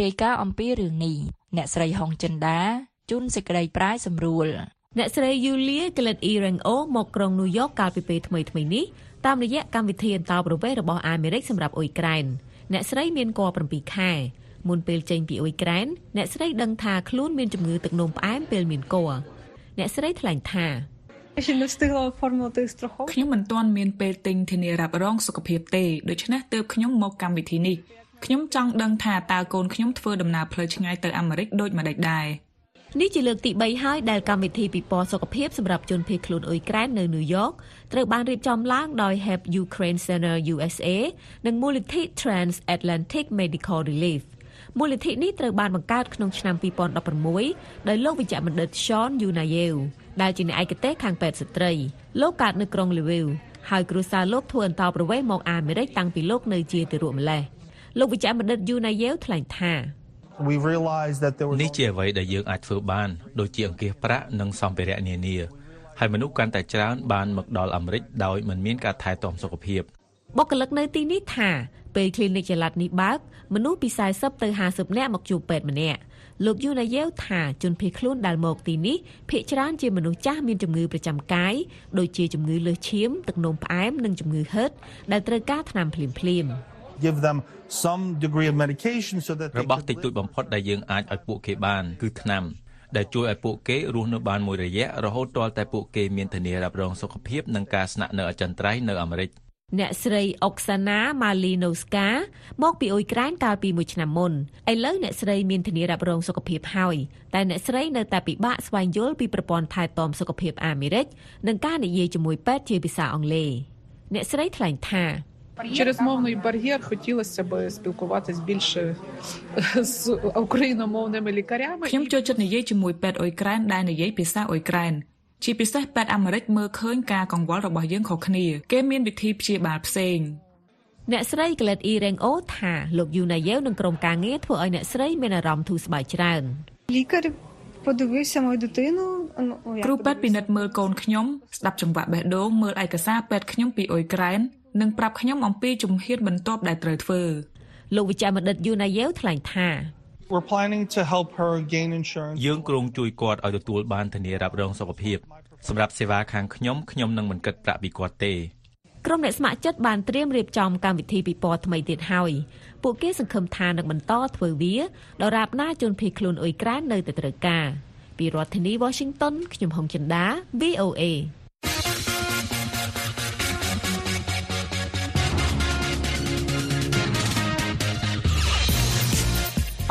រាយការណ៍អំពីរឿងនេះអ្នកស្រីហុងចិនដាជូនសេចក្តីប្រាយសម្រួលអ្នកស្រី Yulia Gillett Erengo មកក្រុងញូវយ៉កកាលពីពេលថ្មីៗនេះតាមរយៈកម្មវិធីអន្តរប្រវេសន៍របស់អាមេរិកសម្រាប់អ៊ុយក្រែនអ្នកស្រីមានគភ៌7ខែមុនពេលចេញពីអ៊ុយក្រែនអ្នកស្រីដឹងថាខ្លួនមានជំងឺទឹកនោមផ្អែមពេលមានគភ៌អ្នកស្រីថ្លែងថា ខ្ញុំមិនទាន់មានពេលទិញធានារ៉ាប់រងសុខភាពទេដូច្នេះទើបខ្ញុំមកកម្មវិធីនេះខ្ញុំចង់ដឹងថាតើកូនខ្ញុំធ្វើដំណើរផ្លូវឆ្ងាយទៅអាមេរិកដូចម្តេចដែរនេះជាលើកទី3ហើយដែលកម្មវិធីពិព័រណ៍សុខភាពសម្រាប់ជនភៀសខ្លួនអ៊ុយក្រែននៅញូវយ៉កត្រូវបានរៀបចំឡើងដោយ Help Ukraine Center USA និងមូលនិធិ Trans-Atlantic Medical Relief មូលនិធិនេះត្រូវបានបង្កើតក្នុងឆ្នាំ2016ដោយលោកវិជ្ជបណ្ឌិត Sean Yunayev ដែលជាអ្នកឯកទេសខាងពេទ្យស្ត្រីលោកកើតនៅក្រុង Lviv ហើយគ្រួសារលោកធ្វើអន្តោប្រវេសន៍មកអាមេរិកតាំងពីលោកនៅជាទារកម្លេះលោកវិជ្ជបណ្ឌិត Yunayev ថ្លែងថា we realized that there was នេះជាអ្វីដែលយើងអាចធ្វើបានដូចជាអង្គាសប្រាក់និងសម្ភារៈនានាហើយមនុស្សកាន់តែច្រើនបានមកដល់អាមេរិកដោយមិនមានការថែទាំសុខភាពបុគ្គលិកនៅទីនេះថាពេល clinic ចល័តនេះបើកមនុស្សពី40ទៅ50នាក់មកជួបពេទ្យម្នាក់ លោកយូណាយ៉េវថាជនភៀសខ្លួនដែលមកទីនេះភ្នាក់ច្រើនជាមនុស្សចាស់មានជំងឺប្រចាំកាយដូចជាជំងឺលើសឈាមទឹកនោមផ្អែមនិងជំងឺហឺតដែលត្រូវការថ្នាំភ្លាមភ្លាមៗ give them some degree of medication so that they របស់តិចតួចបំផុតដែលយើងអាចឲ្យពួកគេបាន គឺថ្នាំដែលជួយឲ្យពួកគេរស់នៅបានមួយរយៈរហូតទាល់តែពួកគេមានធានារ៉ាប់រងសុខភាពនិងការស្នាក់នៅអចិន្ត្រៃយ៍នៅអាមេរិក អ្នកស្រីអុកសាណាម៉ាលីណូស្កាមកពីអ៊ុយក្រែនកាលពីមួយឆ្នាំមុនឥឡូវអ្នកស្រីមានធានារ៉ាប់រងសុខភាពហើយតែអ្នកស្រីនៅតែពិបាកស្វែងយល់ពីប្រព័ន្ធថែទាំសុខភាពអាមេរិកនិងការនិយាយជាមួយពេទ្យជាភាសាអង់គ្លេសអ្នកស្រីថ្លែងថា Через мовний бар'єр хотілося б спілкуватись більше з україномовними лікарями. ខ្ញុំចូលចិត្តនិយាយជាមួយពេទ្យអ៊ុយក្រែនដែលនិយាយភាសាអ៊ុយក្រែន ជាពិសេសពេទ្យអាមេរិកមើលឃើញការកង្វល់របស់យើងខុសគ្នាគេមានវិធីព្យាបាលផ្សេង អ្នកស្រី Glet E Reng O ថាលោកយូណាយ៉េវនិងក្រុមការងារធ្វើឲ្យអ្នកស្រីមានអារម្មណ៍ធូរស្បើយច្រើន Лікар подивився мою дитину. ну, як គ្រូពេទ្យពិនិត្យមើលកូនខ្ញុំស្ដាប់ចង្វាក់បេះដូងមើលឯកសារពេទ្យខ្ញុំពីអ៊ុយក្រែននិងប្រាប់ខ្ញុំអំពីជំហានបន្ទាប់ដែលត្រូវធ្វើ លោកវិជ្ជបណ្ឌិតយូណាយ៉េវថ្លែងថា we're planning to help her gain insurance យើងគ្រោងជួយគាត់ឲ្យទទួលបានធានារ៉ាប់រងសុខភាពសម្រាប់សេវាខាងខ្ញុំខ្ញុំនឹងមិនគិតប្រាក់ពីគាត់ទេក្រុមអ្នកស្ម័គ្រចិត្តបានត្រៀមរៀបចំកម្មវិធីពិព័រណ៍ថ្មីទៀតហើយពួកគេសង្ឃឹមថានឹងបន្តធ្វើវាដរាបណាជនភៀសខ្លួនអ៊ុយក្រែននៅតែត្រូវការពីរដ្ឋធានី Washington ខ្ញុំហុងចិន្តា VOA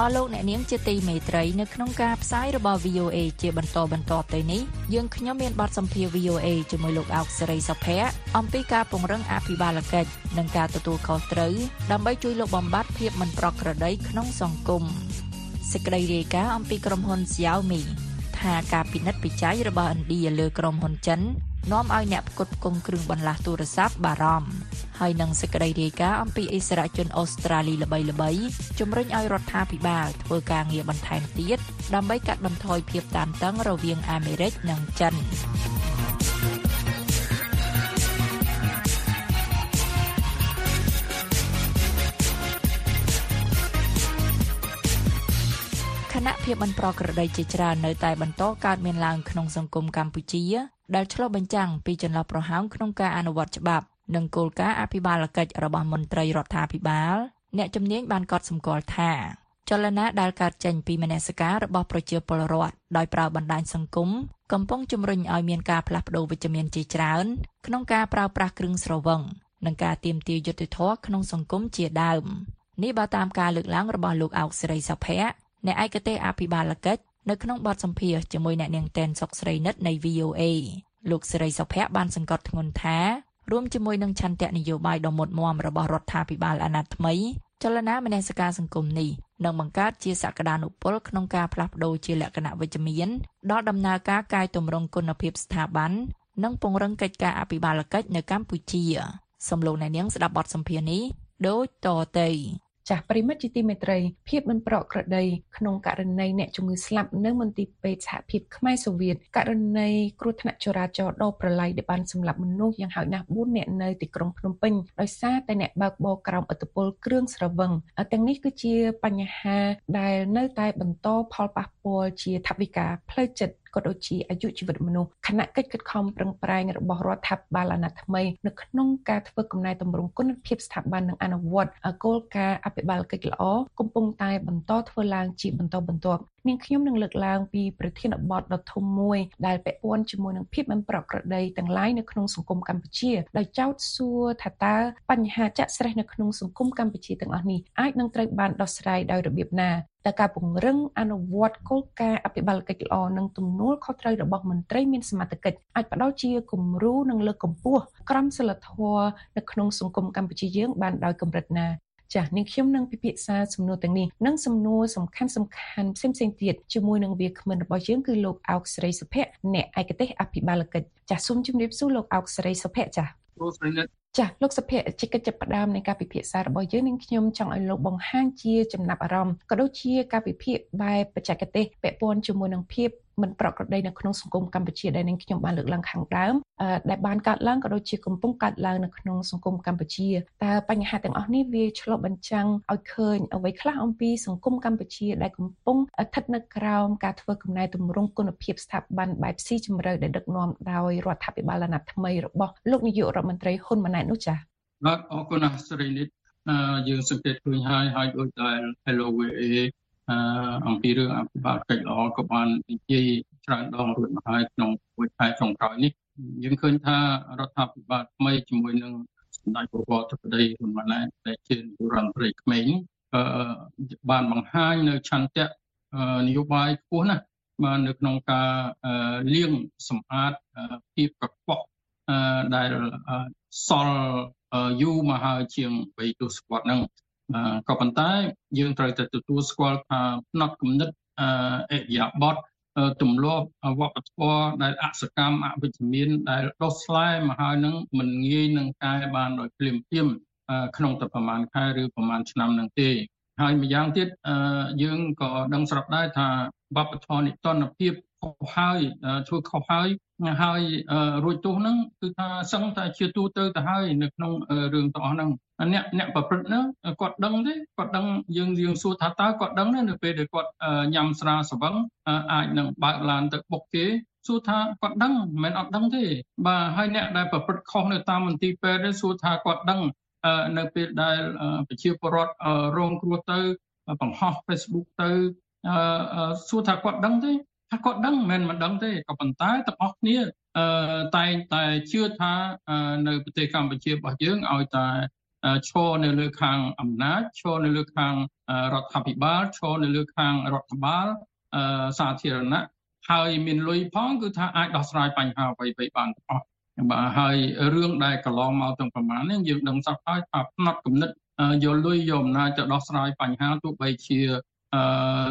អស់លោកអ្នកនាងជាទីមេត្រីនៅក្នុងការផ្សាយរបស់ VOA ជាបន្តបន្ទាប់ទៅនេះយើងខ្ញុំមានបទសម្ភាសន៍ VOA ជាមួយលោកអោកសេរីសុភ័ក្រអំពីការពង្រឹងអភិបាលកិច្ចនិងការទទួលខុសត្រូវដើម្បីជួយលោកបំបត្តិភាពមិនប្រក្រតីក្នុងសង្គមសេចក្តីរាយការណ៍អំពីក្រុមហ៊ុន Xiaomi ថាការពិនិត្យវិจัยរបស់ឥណ្ឌាលើក្រុមហ៊ុនចិន នាំឲ្យអ្នកផ្គត់ផ្គង់គ្រឿងបន្លាស់ទូរស័ព្ទបារម្ភហើយនឹងសេចក្តីរាយការណ៍អំពីអិសរាជជនអូស្ត្រាលីល្បីៗជំរុញឲ្យរដ្ឋាភិបាលធ្វើការងារបន្ថែមទៀតដើម្បីកាត់បន្ថយភាពតានតឹងរវាងអាមេរិកនិងចិនខណៈភាពមិនប្រក្រតីជាច្រើននៅតែបន្តកើតមានឡើងក្នុងសង្គមកម្ពុជា ដែលឆ្លុះបញ្ចាំងពីចន្លោះប្រហោងក្នុងការអនុវត្តច្បាប់និងគោលការណ៍អភិបាលកិច្ចរបស់មន្ត្រីរដ្ឋាភិបាល អ្នកជំនាញបានកត់សម្គាល់ថាចលនាដែលកើតចេញពីមនសិការរបស់ប្រជាពលរដ្ឋដោយប្រើបណ្ដាញសង្គមកំពុងជំរុញឲ្យមានការផ្លាស់ប្តូរវិជ្ជមានជាច្រើនក្នុងការប្រើប្រាស់គ្រឿងស្រវឹងនិងការទាមទារយុត្តិធម៌ក្នុងសង្គមជាដើមនេះបើតាមការលើកឡើងរបស់លោកអោកសេរីសុភ័ក្រអ្នកឯកទេសអភិបាលកិច្ច នៅក្នុងបទសម្ភាសន៍ជាមួយអ្នកនាងតែនសុកស្រីនិតនៃ VOA លោកសេរីសុភ័ក្របានសង្កត់ធ្ងន់ថារួមជាមួយនឹងឆន្ទៈនយោបាយដ៏មុតមមរបស់រដ្ឋាភិបាលអាណត្តិថ្មីចលនាមនសិការសង្គមនេះនឹងបង្កើតជាសក្តានុពលក្នុងការផ្លាស់ប្តូរជាលក្ខណៈវិជ្ជមានដល់ដំណើរការកាយទម្រង់គុណភាពស្ថាប័ននិងពង្រឹងកិច្ចការអភិបាលកិច្ចនៅកម្ពុជាសំឡេងអ្នកនាងស្ដាប់បទសម្ភាសន៍នេះដូចតទៅ ចាស់ប្រិមិត្តជាទីមេត្រីភាពមិនប្រក្រតីក្នុងករណីអ្នកជំងឺស្លាប់នៅមន្ទីរពេទ្យសហភាពខ្មែរសូវៀតករណីគ្រោះថ្នាក់ចរាចរណ៍ដ៏ប្រឡាយដែលបានសម្លាប់មនុស្សយ៉ាងហោចណាស់4នាក់នៅទីក្រុងភ្នំពេញដោយសារតែអ្នកបើកបរក្រោមឥទ្ធិពលគ្រឿងស្រវឹងទាំងនេះគឺជាបញ្ហាដែលនៅតែបន្តផលប៉ះពាល់ជាថវិកាផ្លូវចិត្តក៏ដូចជាអាយុជីវិតមនុស្សគណៈកិច្ចខិតខំប្រឹងប្រែងរបស់រដ្ឋាភិបាលអាណត្តិថ្មីនៅក្នុងការធ្វើកំណែតម្រង់គុណភាពស្ថាប័ននិងអនុវត្តគោលការណ៍អភិបាលកិច្ចល្អកំពុងតែបន្តធ្វើឡើងជាបន្តបន្ទាប់នាងខ្ញុំនឹងលើកឡើងពីប្រធានបទដ៏ធំមួយដែលពាក់ព័ន្ធជាមួយនឹងភាពមិនប្រក្រតីទាំងឡាយនៅក្នុងសង្គមកម្ពុជាដោយចោទសួរថាតើបញ្ហាចាក់ស្រេះនៅក្នុងសង្គមកម្ពុជាទាំងអស់នេះអាចនឹងត្រូវបានដោះស្រាយដោយរបៀបណាតើការពង្រឹងអនុវត្តគោលការណ៍អភិបាលកិច្ចល្អនិងទំនួលខុសត្រូវរបស់មន្ត្រីមានសមត្ថកិច្ចអាចផ្ដល់ជាគំរូនិងលើកកម្ពស់ក្រមសីលធម៌នៅក្នុងសង្គមកម្ពុជាយើងបានដោយកម្រិតណាចាស់នាងខ្ញុំនឹងពិភាក្សាសំណួរទាំងនេះនិងសំណួរសំខាន់សំខាន់ផ្សេងផ្សេងទៀតជាមួយនឹងវាគ្មិនរបស់យើងគឺលោកអោកស្រីសុភ័ក្រអ្នកឯកទេសអភិបាលកិច្ចចាស់សូមជម្រាបសួរលោកអោកស្រីសុភ័ក្រចាស់ លោកស្រីនិតចាស់លោកសុភ័ក្រជាកិច្ចចាប់ផ្ដើមនៃការពិភាក្សារបស់យើងនឹងខ្ញុំចង់ឲ្យលោកបង្ហាញជាចំណាប់អារម្មណ៍ក៏ដូចជាការវិភាគបែបបច្ចេកទេសពាក់ព័ន្ធជាមួយនឹងភាព មិនប្រក្រតីនៅក្នុងសង្គមកម្ពុជាដែលនឹងខ្ញុំបានលើកឡើងខាងដើមដែលបានកើតឡើងក៏ដូចជាកំពុងកើតឡើងនៅក្នុងសង្គមកម្ពុជាតើបញ្ហាទាំងអស់នេះវាឆ្លុះបញ្ចាំងឲ្យឃើញអ្វីខ្លះអំពីសង្គមកម្ពុជាដែលកំពុងស្ថិតនៅក្រោមការធ្វើកំណែទម្រង់គុណភាពស្ថាប័នបែបស៊ីជម្រៅដែលដឹកនាំដោយរដ្ឋាភិបាលអាណត្តិថ្មីរបស់លោកនាយករដ្ឋមន្ត្រីហ៊ុនម៉ាណែតនោះចា៎បាទអរគុណណាស់សេរីនិតយើងសង្កេតឃើញហើយហើយដូចដែល Hello VA អំពីរឿងអភិបាលកិច្ចល្អក៏បាននិយាយច្រើនដងរួចមកហើយក្នុងមួយខែចុងក្រោយនេះយើងឃើញថារដ្ឋាភិបាលថ្មីជាមួយនឹងសម្ដេចព្រះវរធិបតីហ៊ុនម៉ាណែតដែលជានាយករដ្ឋមន្ត្រីក្មេងបានបង្ហាញនៅឆន្ទៈនយោបាយខ្ពស់ណាស់បាននៅក្នុងការលៀងសម្អាតភាពកខ្វក់ដែលសល់យូរមកហើយជាង3ទសវត្សរ៍ហ្នឹង ក៏ប៉ុន្តែយើងត្រូវតែទទួលស្គាល់ថាផ្នែកគំនិតអេយ៉ាបតទម្លាប់វប្បធម៌ដែលអសកម្មអវិជ្ជមានដែលដុសស្លែមកហើយនឹងមិនងាយនឹងកែបានដោយភ្លាមភ្លាមក្នុងតែប្រហែលខែឬប្រហែលឆ្នាំនឹងទេហើយម្យ៉ាងទៀតយើងក៏ដឹងស្រាប់ដែរថាវប្បធម៌និតនភាព ខុសហើយធ្វើខុសហើយហើយរួចទោសហ្នឹងគឺថាសឹងតែជាទូទៅទៅហើយនៅក្នុងរឿងទាំងអស់ហ្នឹងអ្នកអ្នកប្រព្រឹត្តហ្នឹងគាត់ដឹងទេគាត់ដឹងយើងយើងសួរថាតើគាត់ដឹងទេនៅពេលដែលគាត់ញ៉ាំស្រាសវឹងអាចនឹងបើកឡានទៅបុកគេសួរថាគាត់ដឹងមិនមែនអត់ដឹងទេបាទហើយអ្នកដែលប្រព្រឹត្តខុសនៅតាមមន្ទីរពេទ្យនេះសួរថាគាត់ដឹងនៅពេលដែលប្រជាពលរដ្ឋរងគ្រោះទៅបង្ហោះ Facebook ទៅសួរថាគាត់ដឹងទេ ថាគាត់ដឹងមិនមែនមិនដឹងទេក៏ប៉ុន្តែទាំងអស់គ្នាតែងតែជឿថានៅប្រទេសកម្ពុជារបស់យើងឲ្យតែឈរនៅលើខាងអំណាចឈរនៅលើខាងរដ្ឋាភិបាលឈរនៅលើខាងរដ្ឋបាលសាធារណៈហើយមានលុយផងគឺថាអាចដោះស្រាយបញ្ហាអ្វីៗបានទាំងអស់បាទហើយរឿងដែលកន្លងមកទាំងប្រមាណនេះយើងដឹងសពហើយថាផ្នត់គំនិតយកលុយយកអំណាចទៅដោះស្រាយបញ្ហាទោះបីជា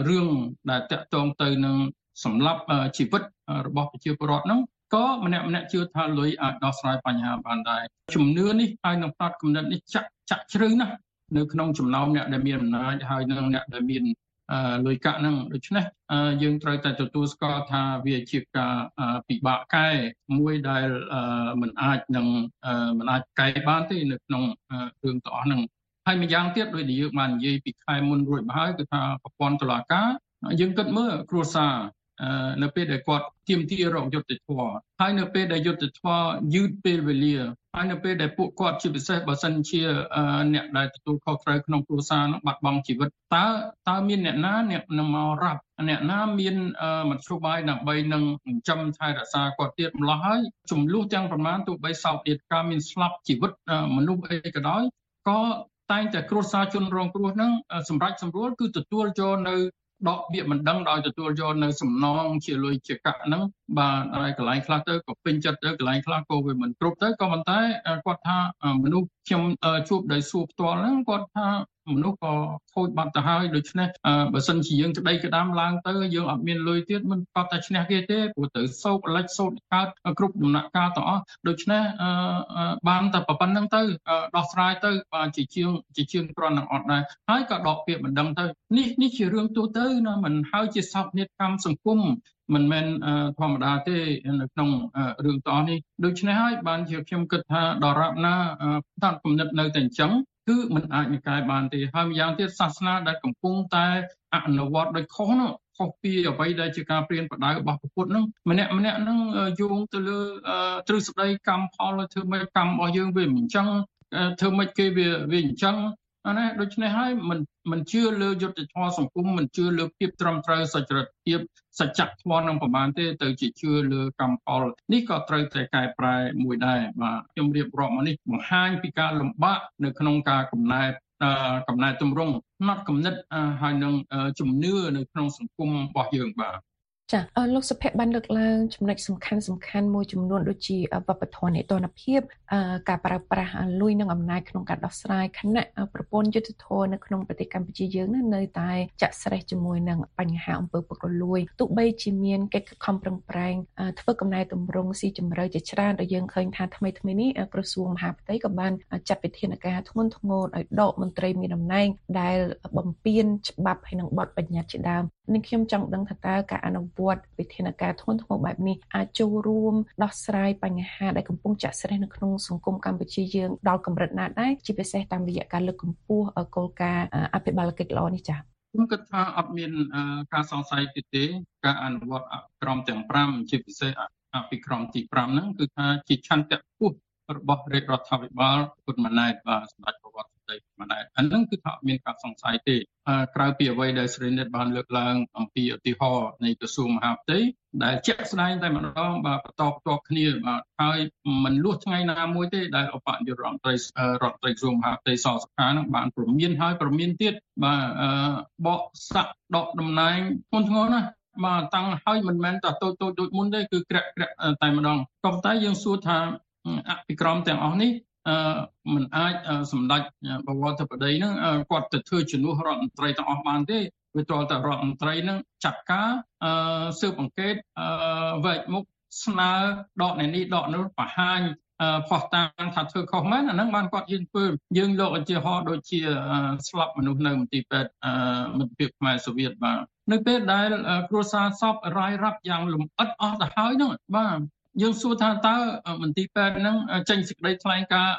រឿងដែលតាក់ទងទៅនឹង សម្រាប់ជីវិតរបស់ប្រជាពលរដ្ឋហ្នឹងក៏ម្នាក់ម្នាក់ជឿថាលុយអាចដោះស្រាយបញ្ហាបានដែរជំនឿនេះហើយនឹងផ្នត់គំនិតនេះចាក់ចាក់ជ្រៅណាស់នៅក្នុងចំណោមអ្នកដែលមានអំណាចហើយនឹងអ្នកដែលមានលុយកាក់ហ្នឹងដូច្នេះយើងត្រូវតែទទួលស្គាល់ថាវាជាការពិបាកកែមួយដែលมันអាចនឹងมันអាចកែបានទេនៅក្នុងរឿងទាំងអស់ហ្នឹងហើយម្យ៉ាងទៀតដោយយើងបាននិយាយពីខែមុនរួចមកហើយគឺថាប្រព័ន្ធតុលាការយើងគិតមើលគ្រួសារ នៅពេលដែលគាត់ទៀមទារកយុត្តិធម៌ហើយនៅពេលដែលយុត្តិធម៌យឺតពេលវេលាហើយនៅពេលដែលពួកគាត់ជាពិសេសបើសិនជាអ្នកដែលទទួលខុសត្រូវក្នុងគ្រួសារនោះបាត់បង់ជីវិតតើតើមានអ្នកណាអ្នកនឹងមករាប់អ្នកណាមានមធ្យោបាយដើម្បីនឹងចិញ្ចឹមថែរក្សាគាត់ទៀតម្ល៉េះហើយចំនួនទាំងប្រមាណទោះបីសោកទៀតការមានស្លាប់ជីវិតមនុស្សអីក៏ដោយក៏តែងតែគ្រួសារជនរងគ្រោះហ្នឹងសម្រាប់សម្រួលគឺទទួលយកនៅ ដកពាក្យមិនដឹងដោយទទួលយកនៅសំណងជាលុយជាកាក់ហ្នឹងបាទហើយកន្លែងខ្លះទៅក៏ពេញចិត្តទៅកន្លែងខ្លះក៏វាមិនគ្រប់ទៅក៏ប៉ុន្តែគាត់ថាមនុស្សខ្ញុំជួបដោយសួរផ្ទាល់ហ្នឹងគាត់ថា មនុស្សក៏ខូចបាត់ទៅហើយដូច្នេះបើសិនជាយើងក្តីក្តាមឡើងទៅយើងអត់មានលុយទៀតមិនគាត់តែឈ្នះគេទេព្រោះទៅសោកលិចសោកកើតគ្រប់ដំណាក់កាលទាំងអស់ដូច្នេះបានតែប៉ុណ្្នឹងទៅដោះស្រាយទៅបាទជាជាងជាជាងគ្រាន់នឹងអត់ដែរហើយក៏ដកពាក្យមិនដឹងទៅនេះនេះជារឿងទូទៅណាមិនហើយជាសោកនេតកម្មសង្គមមិនមែនធម្មតាទេនៅក្នុងរឿងតនេះដូច្នេះហើយបានជាខ្ញុំគិតថាដរាបណាផ្ដាត់គំនិតនៅតែអញ្ចឹង គឺมันអាចនិកាយបានទេហើយម្យ៉ាងទៀតសាសនាដែលកំពុងតែអនុវត្តដោយខុសនោះខុសពីអ្វីដែលជាការព្រៀនប្រដៅរបស់ពុទ្ធនោះម្នាក់ម្នាក់នឹងយោងទៅលើទ្រឹស្ដីកម្មផលធ្វើម៉េចកម្មរបស់យើងវាមិនអញ្ចឹងធ្វើម៉េចគេវាវាអញ្ចឹងណាដូច្នេះហើយមិនមិនជឿលើយុទ្ធធម៌សង្គមមិនជឿលើភាពត្រឹមត្រូវសច្ចរិតភាព សច្ចធម៌នឹងប្រមាណទេទៅជាជឿលើកម្មផលនេះក៏ត្រូវតែកែប្រែមួយដែរបាទខ្ញុំរៀបរាប់មកនេះបង្ហាញពីការលំបាកនៅក្នុងការកំណែកំណែតម្រង់ផ្នត់គំនិតហើយនឹងជំនឿនៅក្នុងសង្គមរបស់យើងបាទ ចាលោកសុភ័ក្របានលើកឡើងចំណុចសំខាន់សំខាន់មួយចំនួនដូចជាវប្បធម៌នេតនភាពការប្រើប្រាស់លុយនិងអំណាចក្នុងការដោះស្រាយខណៈប្រព័ន្ធយុទ្ធធម៌នៅក្នុងប្រទេសកម្ពុជាយើងនៅតែចាក់ស្រេះជាមួយនឹងបញ្ហាអំពើពុករលួយទោះបីជាមានកិច្ចខំប្រឹងប្រែងធ្វើកំណែតម្រង់ស៊ីជម្រៅជាច្រើនដែលយើងឃើញថាថ្មីថ្មីនេះក្រសួងមហាផ្ទៃក៏បានចាត់វិធានការធ្ងន់ធ្ងរឲ្យដកមន្ត្រីមានតំណែងដែលបំពានច្បាប់ហើយនិងបទបញ្ញត្តិជាដើមនឹងខ្ញុំចង់ដឹងថាតើការអនុវត្តវិធានការធ្ងន់ធ្ងរបែបនេះអាចចូលរួមដោះស្រាយបញ្ហាដែលកំពុងចាក់ស្រេះនៅក្នុងសង្គមកម្ពុជាយើងដល់កម្រិតណាដែរជាពិសេសតាមរយៈការលើកកម្ពស់គោលការណ៍អភិបាលកិច្ចល្អនេះចា៎ខ្ញុំគិតថាអត់មានការសង្ស័យទេទេ ការអនុវត្តក្រមទាំង5ជាពិសេសអភិក្រមទី5ហ្នឹងគឺថាជាឆន្ទៈពុះរបស់រាជរដ្ឋាភិបាលគុណម៉ាណែតបាទសម្ដេចប្រវត្តិ ដីម្នាក់អានឹងគឺថាអត់មានការសង្ស័យទេក្រៅពីអ្វីដែលស្រីនិតបានលើកឡើងអំពីឧទាហរណ៍នៃក្រសួងមហាផ្ទៃដែលជាក់ស្ដែងតែម្ដងបាទបន្តផ្ទាល់គ្នាបាទហើយមិនលួសថ្ងៃណាមួយទេដែលអបនាយករដ្ឋមន្ត្រីរដ្ឋមន្ត្រីក្រសួងមហាផ្ទៃសសុខានឹងបានព្រមានហើយព្រមានទៀតបាទបកសាក់ដកតំណែងធ្ងន់ធ្ងរណាស់បាទតាំងហើយមិនមែនតែតូចតូចដូចមុនទេគឺក្រាក់ក្រាក់តែម្ដងក៏ប៉ុន្តែយើងសួរថាអភិក្រមទាំងអស់នេះ មិនអាចសម្ដេចបវរធិបតីហ្នឹងគាត់ទៅធ្វើជំនួសរដ្ឋមន្ត្រីទាំងអស់បានទេវាទាល់តែរដ្ឋមន្ត្រីហ្នឹងចាត់ការស៊ើបអង្កេតវែកមុខស្នើដកនេះដកនោះបង្ហាញផោះតាំងថាធ្វើខុសមែនអាហ្នឹងបានគាត់យើងធ្វើយើងលោកឧទាហរណ៍ដូចជាស្លាប់មនុស្សនៅមន្ទីរពេទ្យមិត្តភាពខ្មែរសូវៀតបាទនៅពេលដែលគ្រួសារសពរាយរាប់យ៉ាងលំអិតអស់ទៅហើយហ្នឹងបាទ យើងសួរថាតើមន្ទីរពេទ្យហ្នឹងចេញសេចក្តីថ្លែងការណ៍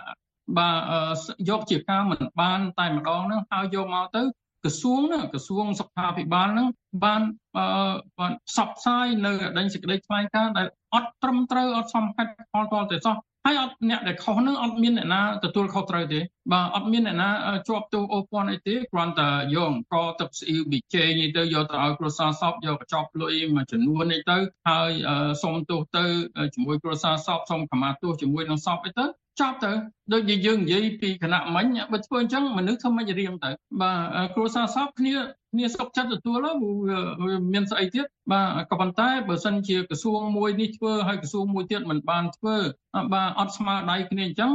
បាទយកជាការមិនបានតែម្ដងហ្នឹងហើយយកមកទៅក្រសួងហ្នឹងក្រសួងសុខាភិបាលហ្នឹងបានអឺបានផ្សព្វផ្សាយនៅអដែងសេចក្តីថ្លែងការណ៍ដែលអត់ត្រឹមត្រូវអត់សមហេតុផលទាល់តែសោះ ហើយអត់អ្នកដែលខុសហ្នឹងអត់មានអ្នកណាទទួលខុសត្រូវទេបាទអត់មានអ្នកណាជាប់ទោសអូពាន់អីទេគ្រាន់តែយកអង្គទឹកស្អ៊ីវប៊ីចេងនេះទៅយកទៅឲ្យគ្រួសារសពយកកញ្ចប់លុយមួយចំនួននេះទៅហើយសុំទោសទៅជាមួយគ្រួសារសពសុំខមាទោសជាមួយនឹងសពអីទៅ ចប់ទៅដូចជាយើងនិយាយពីគណៈមិញបើធ្វើអញ្ចឹងមនុស្សធ្វើមិនរៀងទៅបាទគ្រួសារសពគ្នាគ្នាសុខចិត្តទទួលវាមានស្អីទៀតបាទក៏ប៉ុន្តែបើសិនជាក្រសួងមួយនេះធ្វើហើយក្រសួងមួយទៀតមិនបានធ្វើបាទអត់ស្មើដៃគ្នាអញ្ចឹង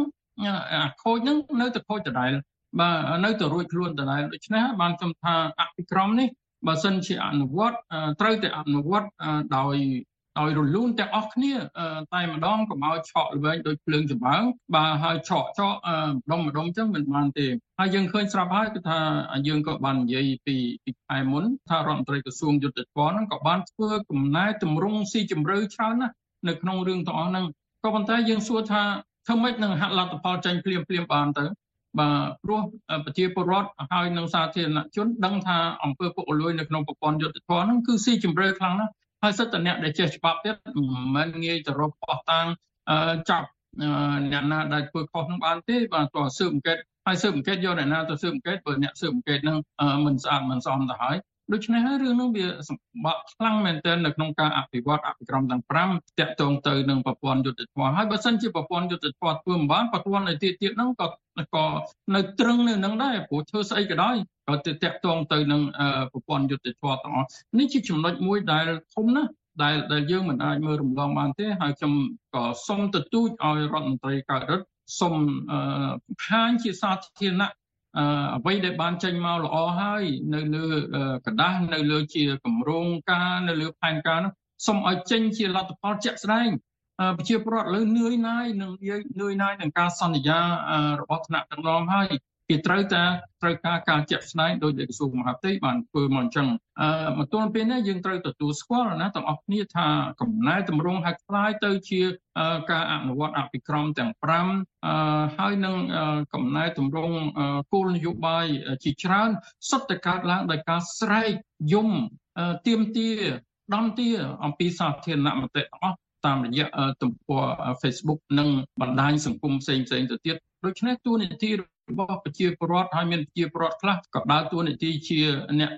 អាខូចហ្នឹងនៅតែខូចដដែលបាទនៅតែរួចខ្លួនដដែលដូច្នេះបានខ្ញុំថាអភិក្រមនេះបើសិនជាអនុវត្តត្រូវតែអនុវត្តដោយ ដោយរលូនទាំងអស់គ្នាតែម្ដងកុំឲ្យឆក់ល្វែងដោយភ្លើងចម្បាំងបាទហើយឆក់ឆក់ម្ដុំម្ដុំចឹងមិនបានទេហើយយើងឃើញស្រាប់ហើយគឺថាយើងក៏បាននិយាយពីពីខែមុនថារដ្ឋមន្ត្រីក្រសួងយុទ្ធភ័ណ្ឌហ្នឹងក៏បានធ្វើកំណែតម្រង់ស៊ីជម្រៅច្រើនណាស់នៅក្នុងរឿងទាំងអស់ហ្នឹងក៏ប៉ុន្តែយើងសួរថាធ្វើម៉េចនឹងហាក់លទ្ធផលចេញភ្លាមភ្លាមបានទៅបាទព្រោះប្រជាពលរដ្ឋហើយនឹងសាធារណជនដឹងថាអង្គើពុករលួយនៅក្នុងប្រព័ន្ធយុទ្ធភ័ណ្ឌហ្នឹងគឺស៊ីជម្រៅខ្លាំងណាស់ ហើយសិតតអ្នកដែលចេះច្បាប់ទៀតមិនងាយទៅរកបោះតាំងចាប់អ្នកណាដែលធ្វើខុសនឹងបានទេបាទតើស៊ើបអង្កេតហើយស៊ើបអង្កេតយកអ្នកណាទៅស៊ើបអង្កេតបើអ្នកស៊ើបអង្កេតនឹងមិនស្អាតមិនសមទៅហើយ ដូច្នេះហើយរឿងនោះវាសម្បត្តិខ្លាំងមែនទែននៅក្នុងការអភិវឌ្ឍអភិក្រមទាំង5តាក់ទងទៅនឹងប្រព័ន្ធយុទ្ធភ័ណ្ឌហើយបើសិនជាប្រព័ន្ធយុទ្ធភ័ណ្ឌធ្វើមិនបានប្រព័ន្ធឯទៀតទៀតហ្នឹងក៏ក៏នៅត្រឹងនៅនឹងដែរព្រោះធ្វើស្អីក៏ដោយក៏ទៅតាក់ទងទៅនឹងប្រព័ន្ធយុទ្ធភ័ណ្ឌទាំងអស់នេះជាចំណុចមួយដែលធំណាស់ដែលដែលយើងមិនអាចមើលរំលងបានទេហើយខ្ញុំក៏សូមទទូចឲ្យរដ្ឋមន្ត្រីកើតរដ្ឋសូមបង្ហាញជាសាធារណៈ អ្វីដែលបានចេញមកល្អហើយនៅលើกระดาษនៅលើជាគម្រោងការនៅលើផែនការនោះសូមឲ្យចេញជាលទ្ធផលជាក់ស្ដែងប្រជាពលរដ្ឋលើនឿយណាយនឹងនឿយណាយនឹងការសន្យារបស់ថ្នាក់ដឹកនាំហើយ គេត្រូវតែត្រូវការការជាក់ស្ដែងដោយដែលក្រសួងមហាផ្ទៃបានធ្វើមកអញ្ចឹងអឺមកទល់ពេលនេះយើងត្រូវទទួលស្គាល់ណាទាំងអស់គ្នាថាកំណែតម្រង់ហើយខ្លាយទៅជាការអនុវត្តអភិក្រមទាំង5អឺហើយនឹងកំណែតម្រង់គោលនយោបាយជាច្រើនសុទ្ធតែកើតឡើងដោយការស្រែកយំទៀមទាដំទាអំពីសាធារណមតិទាំងអស់តាមរយៈទំព័រ Facebook និងបណ្ដាញសង្គមផ្សេងៗទៅទៀតដូច្នេះទូនីតិ របស់ប្រជាពលរដ្ឋហើយមានប្រជាពលរដ្ឋខ្លះក៏ដើរតួនាទីជាអ្នក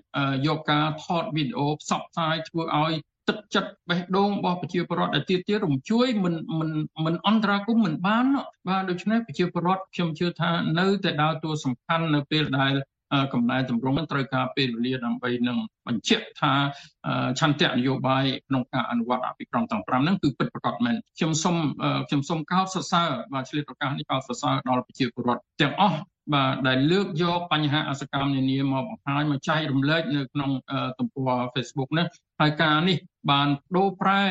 យកការថតវីដេអូផ្សព្វផ្សាយធ្វើឲ្យទឹកចិត្តបេះដូងរបស់ប្រជាពលរដ្ឋដែលទៀតទៀតរំជួយមិនមិនមិនអន្តរាគមមិនបានបាទដូច្នេះប្រជាពលរដ្ឋខ្ញុំជឿថានៅតែដើរតួសំខាន់នៅពេលដែល កំណែតម្រង់នឹងត្រូវការពេលវេលាដើម្បីនឹងបញ្ជាក់ថាឆន្ទៈនយោបាយក្នុងការអនុវត្តអភិក្រមទាំង5ហ្នឹងគឺពិតប្រាកដមែនខ្ញុំសូមខ្ញុំសូមកោតសរសើរបាទឆ្លៀតឱកាសនេះកោតសរសើរដល់ប្រជាពលរដ្ឋទាំងអស់បាទដែលលើកយកបញ្ហាអសកម្មនានាមកបង្ហាញមកចែករំលែកនៅក្នុងទំព័រ Facebook នេះហើយការនេះបានដូរប្រែ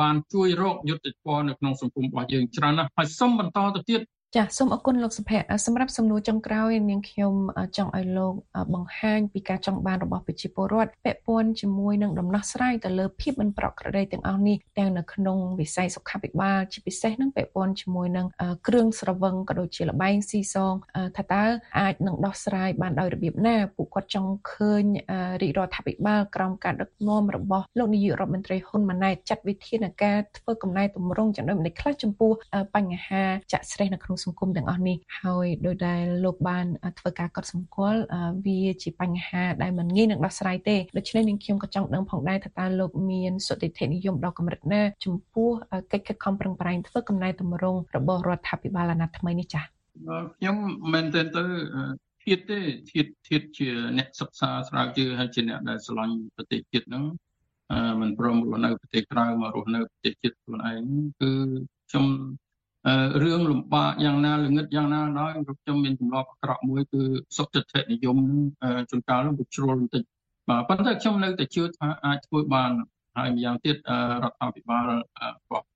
បានជួយរកយុត្តិធម៌នៅក្នុងសង្គមរបស់យើងច្រើនណាស់ហើយសូមបន្តទៅទៀត ចាសសូមអរគុណលោកសុភ័ក្រសម្រាប់សំណួរចុងក្រោយនាងខ្ញុំចង់ឲ្យលោកបង្ហាញពីការចង់បានរបស់ប្រជាពលរដ្ឋពាក់ព័ន្ធជាមួយនឹងដំណោះស្រាយទៅលើភាពមិនប្រក្រតីទាំងអស់នេះទាំងនៅក្នុងវិស័យសុខាភិបាលជាពិសេសនឹងពាក់ព័ន្ធជាមួយនឹងគ្រឿងស្រវឹងក៏ដូចជាលបែងស៊ីសងថាតើអាចនឹងដោះស្រាយបានដោយរបៀបណាពួកគាត់ចង់ឃើញរាជរដ្ឋាភិបាលក្រោមការដឹកនាំរបស់លោកនាយករដ្ឋមន្ត្រីហ៊ុនម៉ាណែតចាត់វិធានការធ្វើកំណែទម្រង់ចំណុចម្ដេចខ្លះចំពោះបញ្ហាចាក់ស្រេះនៅក្នុងសង្គមទាំងអស់នេះហើយដោយដែលលោកបានធ្វើការកត់សម្គាល់វាជាបញ្ហាដែលមិនងាយនឹងដោះស្រាយទេដូច្នេះនាងខ្ញុំក៏ចង់ដឹងផងដែរថាតើលោកមានសុតិធិនិយមដល់កម្រិតណាចំពោះកិច្ចខិតខំប្រឹងប្រែងធ្វើកំណែតម្រង់របស់រដ្ឋាភិបាលអាណត្តិថ្មីនេះចា៎ខ្ញុំមែនទែនទៅធៀបទេធៀបធៀបជាអ្នកសិក្សាស្រាវជ្រាវហើយជាអ្នកដែលឆ្លងប្រទេសជាតិហ្នឹងមិនព្រមរស់នៅប្រទេសក្រៅមករស់នៅប្រទេសជាតិខ្លួនឯងគឺខ្ញុំ រឿងលំបាកយ៉ាងណាល្ងឹតយ៉ាងណាដោយខ្ញុំមានទម្លាប់អាក្រក់មួយគឺសុខចិត្តនិយមជួនកាលវាជ្រុលបន្តិចបាទប៉ុន្តែខ្ញុំនៅតែជឿថាអាចធ្វើបានហើយម្យ៉ាងទៀតរដ្ឋាភិបាលរបស់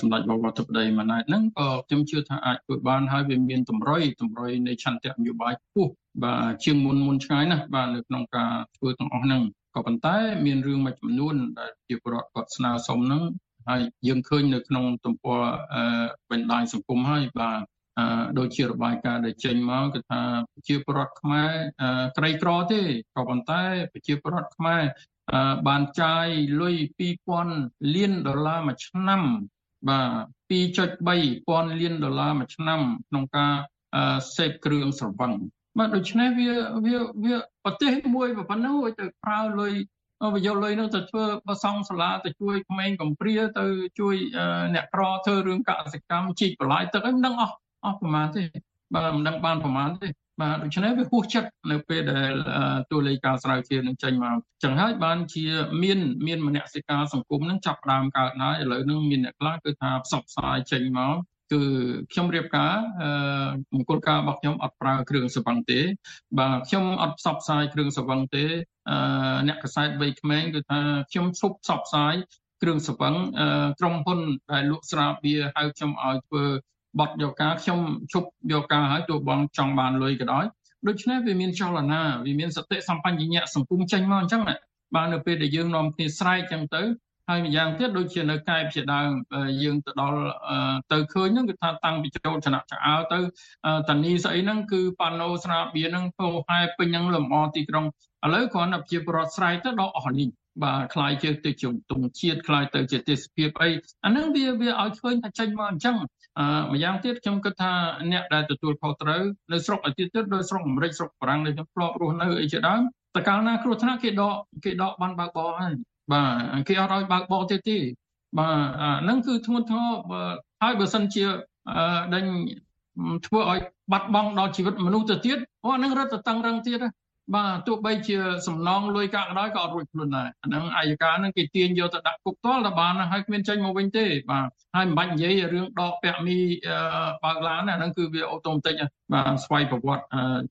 សម្ដេចបវរធិបតីម៉ាណែតហ្នឹងក៏ខ្ញុំជឿថាអាចធ្វើបានហើយវាមានតម្រុយតម្រុយនៃឆន្ទៈនយោបាយខ្ពស់បាទជាងមុនមុនឆ្ងាយណាស់បាទនៅក្នុងការធ្វើទាំងអស់ហ្នឹងក៏ប៉ុន្តែមានរឿងមួយចំនួនដែលជាប្រវត្តិគាត់ស្នើសុំហ្នឹង ហើយយើងឃើញនៅក្នុងទំព័របណ្ដាញសង្គមហើយបាទអឺដូចជារបាយការណ៍ដែលចេញមកគឺថាប្រជាពលរដ្ឋខ្មែរអឺក្រីក្រទេក៏ប៉ុន្តែប្រជាពលរដ្ឋខ្មែរអឺបានចាយលុយ2000លានដុល្លារមួយឆ្នាំបាទ2.3ពាន់លានដុល្លារមួយឆ្នាំក្នុងការអឺសេពគ្រឿងស្រវឹងបាទដូច្នេះវាវាវាប្រទេសមួយប៉ុណ្ណឹងឲ្យទៅប្រើលុយ បញ្យកលុយនោះទៅធ្វើបសង់សាលាទៅជួយក្មេងកំព្រាទៅជួយអ្នកក្រធ្វើរឿងកសិកម្មជីកបន្លាយទឹកអីមិនដឹងអស់អស់ប្រមាណទេបាទមិនដឹងបានប្រមាណទេបាទដូច្នេះវាហួសចិត្តនៅពេលដែលតួលេខការស្រាវជ្រាវនឹងចេញមកចឹងហើយបានជាមានមានមនសិការសង្គមនឹងចាប់ផ្ដើមកើតហើយឥឡូវនឹងមានអ្នកខ្លះគឺថាផ្សព្វផ្សាយចេញមក គឺខ្ញុំរៀបការអឺមង្គលការរបស់ខ្ញុំអត់ប្រើគ្រឿងសង្វឹងទេ បាទខ្ញុំអត់ផ្សព្វផ្សាយគ្រឿងសង្វឹងទេអឺអ្នកកសែតវ័យក្មេងគឺថាខ្ញុំឈប់ផ្សព្វផ្សាយគ្រឿងសង្វឹងក្រុមហ៊ុនដែលលក់ស្រាបៀរហៅខ្ញុំឲ្យធ្វើបត់យកការខ្ញុំឈប់យកការហើយទោះបងចង់បានលុយក៏ដោយដូច្នេះវាមានចលនាវាមានសតិសម្បញ្ញៈសង្គមចេញមកអញ្ចឹងបាទនៅពេលដែលយើងនាំគ្នាស្រែកអញ្ចឹងទៅ ហើយម្យ៉ាងទៀតដូចជានៅកែបជាដើមយើងទៅដល់ទៅឃើញហ្នឹងគឺថាតាំងពីចូលឆ្នាំឆ្អើទៅតានីស្អីហ្នឹងគឺប៉ាណូស្រាបៀហ្នឹងពោហែពេញហ្នឹងលម្អទីក្រុងឥឡូវគ្រាន់តែជាប្រវត្តិស្រ័យទៅដល់អស់នេះបាទខ្លាយជាទៅជំទង់ជាតិខ្លាយទៅជាទេសភាពអីអាហ្នឹងវាវាឲ្យឃើញថាចេញមកអញ្ចឹងអឺម្យ៉ាងទៀតខ្ញុំគិតថាអ្នកដែលទទួលខុសត្រូវនៅស្រុកអាទិត្យទៀតដោយស្រុកអាមេរិកស្រុកបារាំងដែលខ្ញុំធ្លាប់រស់នៅអីជាដើមតកាលណាគ្រោះថ្នាក់គេដកគេដកបានបើកបរហើយ បាទគេអត់ឲ្យបើកបរទៀតទេបាទហ្នឹងគឺធ្ងន់ធ្ងរហើយបើសិនជាដេញធ្វើឲ្យបាត់បង់ដល់ជីវិតមនុស្សទៅទៀតអូអាហ្នឹងរត់ទៅតឹងរឹងទៀតបាទទោះបីជាសំណងលុយកាក់ក៏ដោយក៏អត់រួចខ្លួនដែរអាហ្នឹងអាយកាហ្នឹងគេទាញយកទៅដាក់គុកតលតែបានហើយគ្មានចេញមកវិញទេបាទហើយមិនបាច់និយាយរឿងដកពាក់មីបើកឡានអាហ្នឹងគឺវាអូតូម៉ាទិកបាទស្វ័យប្រវត្តិ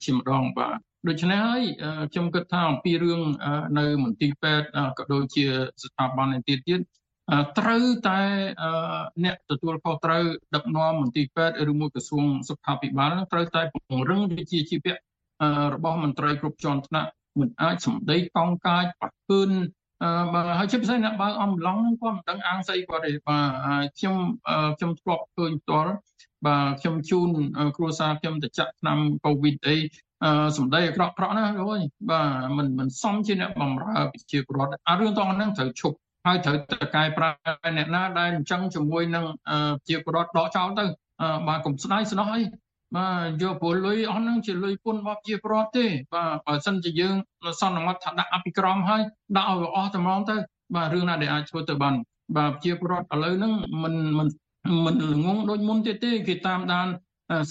ជាម្ដងបាទ ដូច្នេះហើយខ្ញុំគិតថាអំពីរឿងនៅមន្ទីរពេទ្យក៏ដូចជាស្ថាប័នឯទៀតទៀតត្រូវតែអ្នកទទួលខុសត្រូវដឹកនាំមន្ទីរពេទ្យឬមួយក្រសួងសុខាភិបាលត្រូវតែពង្រឹងវិជ្ជាជីវៈរបស់មន្ត្រីគ្រប់ជាន់ថ្នាក់មិនអាចសម្ដីកង់កាចបាត់ពឿនបាទហើយជាពិសេសអ្នកបើកអំឡុងហ្នឹងគាត់មិនដឹងអាងស្អីគាត់ទេបាទខ្ញុំខ្ញុំធ្លាប់ឃើញផ្ទាល់បាទខ្ញុំជូនគ្រួសារខ្ញុំទៅចាក់ថ្នាំកូវីដអី សម្ដីអាក្រក់ក្រក់ណាអូយបាទមិនមិនសមជាអ្នកបម្រើប្រជាពលរដ្ឋអារឿងតហ្នឹងត្រូវឈប់ហើយត្រូវតកែប្រែអ្នកណាដែលអញ្ចឹងជាមួយនឹងប្រជាពលរដ្ឋដកចោលទៅបាទកុំស្ដាយស្នោះអីបាទយកពលលុយអស់ហ្នឹងជាលុយពុនរបស់ជាប្រវត្តិទេបាទបើសិនជាយើងសន្មត់ថាដាក់អភិក្រមហើយដាក់ឲ្យអស់តែមកទៅបាទរឿងណាដែលអាចធ្វើទៅបានបាទជាប្រវត្តិឥឡូវហ្នឹងមិនមិនមិនល្ងងដូចមុនទៀតទេគេតាមដាន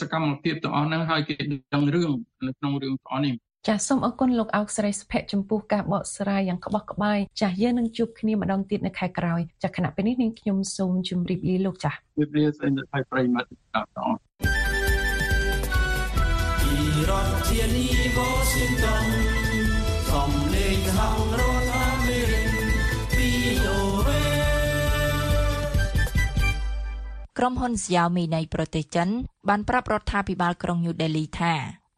សកម្មភាពទាំងអស់ហ្នឹងហើយគេដឹងរឿងនៅក្នុងរឿងទាំងអស់នេះចាសសូមអរគុណលោកអោកស្រីសុភ័ក្រចំពោះការបកស្រាយយ៉ាងក្បោះក្បាយចាសយើងនឹងជួបគ្នាម្ដងទៀតនៅខែក្រោយចាសគណៈពេលនេះនាងខ្ញុំសូមជម្រាបលាលោកចាសជម្រាបលាស្អីនៅថៃប្រិមត្តទាំងអស់ពីរដ្ឋធានី Washington សំលេងហៅរ ក្រុមហ៊ុន Xiaomi នៃប្រទេសចិនបានប្រាប់រដ្ឋាភិបាលក្រុង New Delhi ថា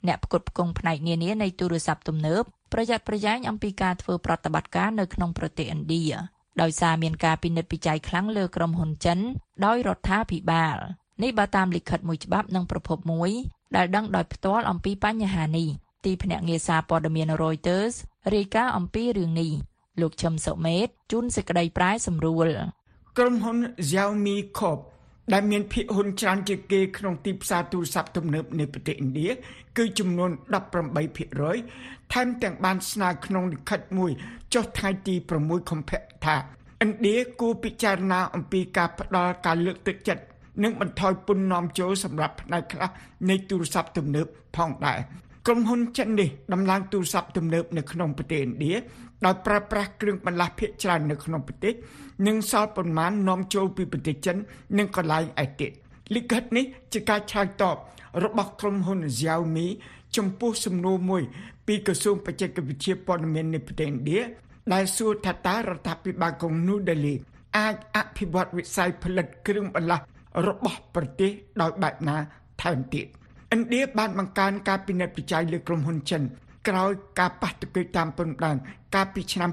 អ្នកផ្គត់ផ្គង់ផ្នែកនានានៃទូរស័ព្ទទំនើបប្រយ័ត្នប្រយែងអំពីការធ្វើប្រតិបត្តិការនៅក្នុងប្រទេសឥណ្ឌាដោយសារមានការពិនិត្យវិច័យខ្លាំងលើក្រុមហ៊ុនចិន ដោយរដ្ឋាភិបាលនេះបើតាមលិខិតមួយច្បាប់និងប្រភពមួយដែលដឹងដោយផ្ទាល់អំពីបញ្ហានេះទីភ្នាក់ងារសារព័ត៌មាន Reuters រាយការណ៍អំពីរឿងនេះលោកឈឹមសុមេតជួនសេចក្តីប្រែសម្រួលក្រុមហ៊ុន Xiaomi Corp ដែលមានភាគហ៊ុនច្រើនជាងគេក្នុងទីផ្សារទូរស័ព្ទទំនើបនៃប្រទេសឥណ្ឌាគឺចំនួន18%ថែមទាំងបានស្នើក្នុងលិខិតមួយចុះថ្ងៃទី6កុម្ភៈថាឥណ្ឌាគួរពិចារណាអំពីការផ្ដល់ការលើកទឹកចិត្តនិងបន្ថយពន្ធនាំចូលសម្រាប់ផ្នែកខ្លះនៃទូរស័ព្ទទំនើបផងដែរ ក្រុមហ៊ុនចិននេះដំឡើងទូរស័ព្ទទំនើបនៅក្នុងប្រទេសឥណ្ឌាដោយប្រើប្រាស់គ្រឿងបន្លាស់ភាគច្រើននៅក្នុងប្រទេសនិងសល់ប៉ុន្មាននាំចូលពីប្រទេសចិននិងកន្លែងឯទៀតលិខិតនេះជាការឆ្លើយតបរបស់ក្រុមហ៊ុន Xiaomi ចំពោះសំណួរមួយ ពីក្រសួងបច្ចេកវិទ្យាព័ត៌មាននៃប្រទេសឥណ្ឌាដែលសួរថាតើរដ្ឋាភិបាលក្រុង New Delhi អាចអភិវឌ្ឍវិស័យផលិតគ្រឿងបន្លាស់របស់ប្រទេសដោយបែបណាថែមទៀត ឥណ្ឌាបានបង្កើនការពិនិត្យវិจัยលើក្រុមហ៊ុនចិនក្រោយការប៉ះទង្គិចតាមព្រំដែនកាលពីឆ្នាំ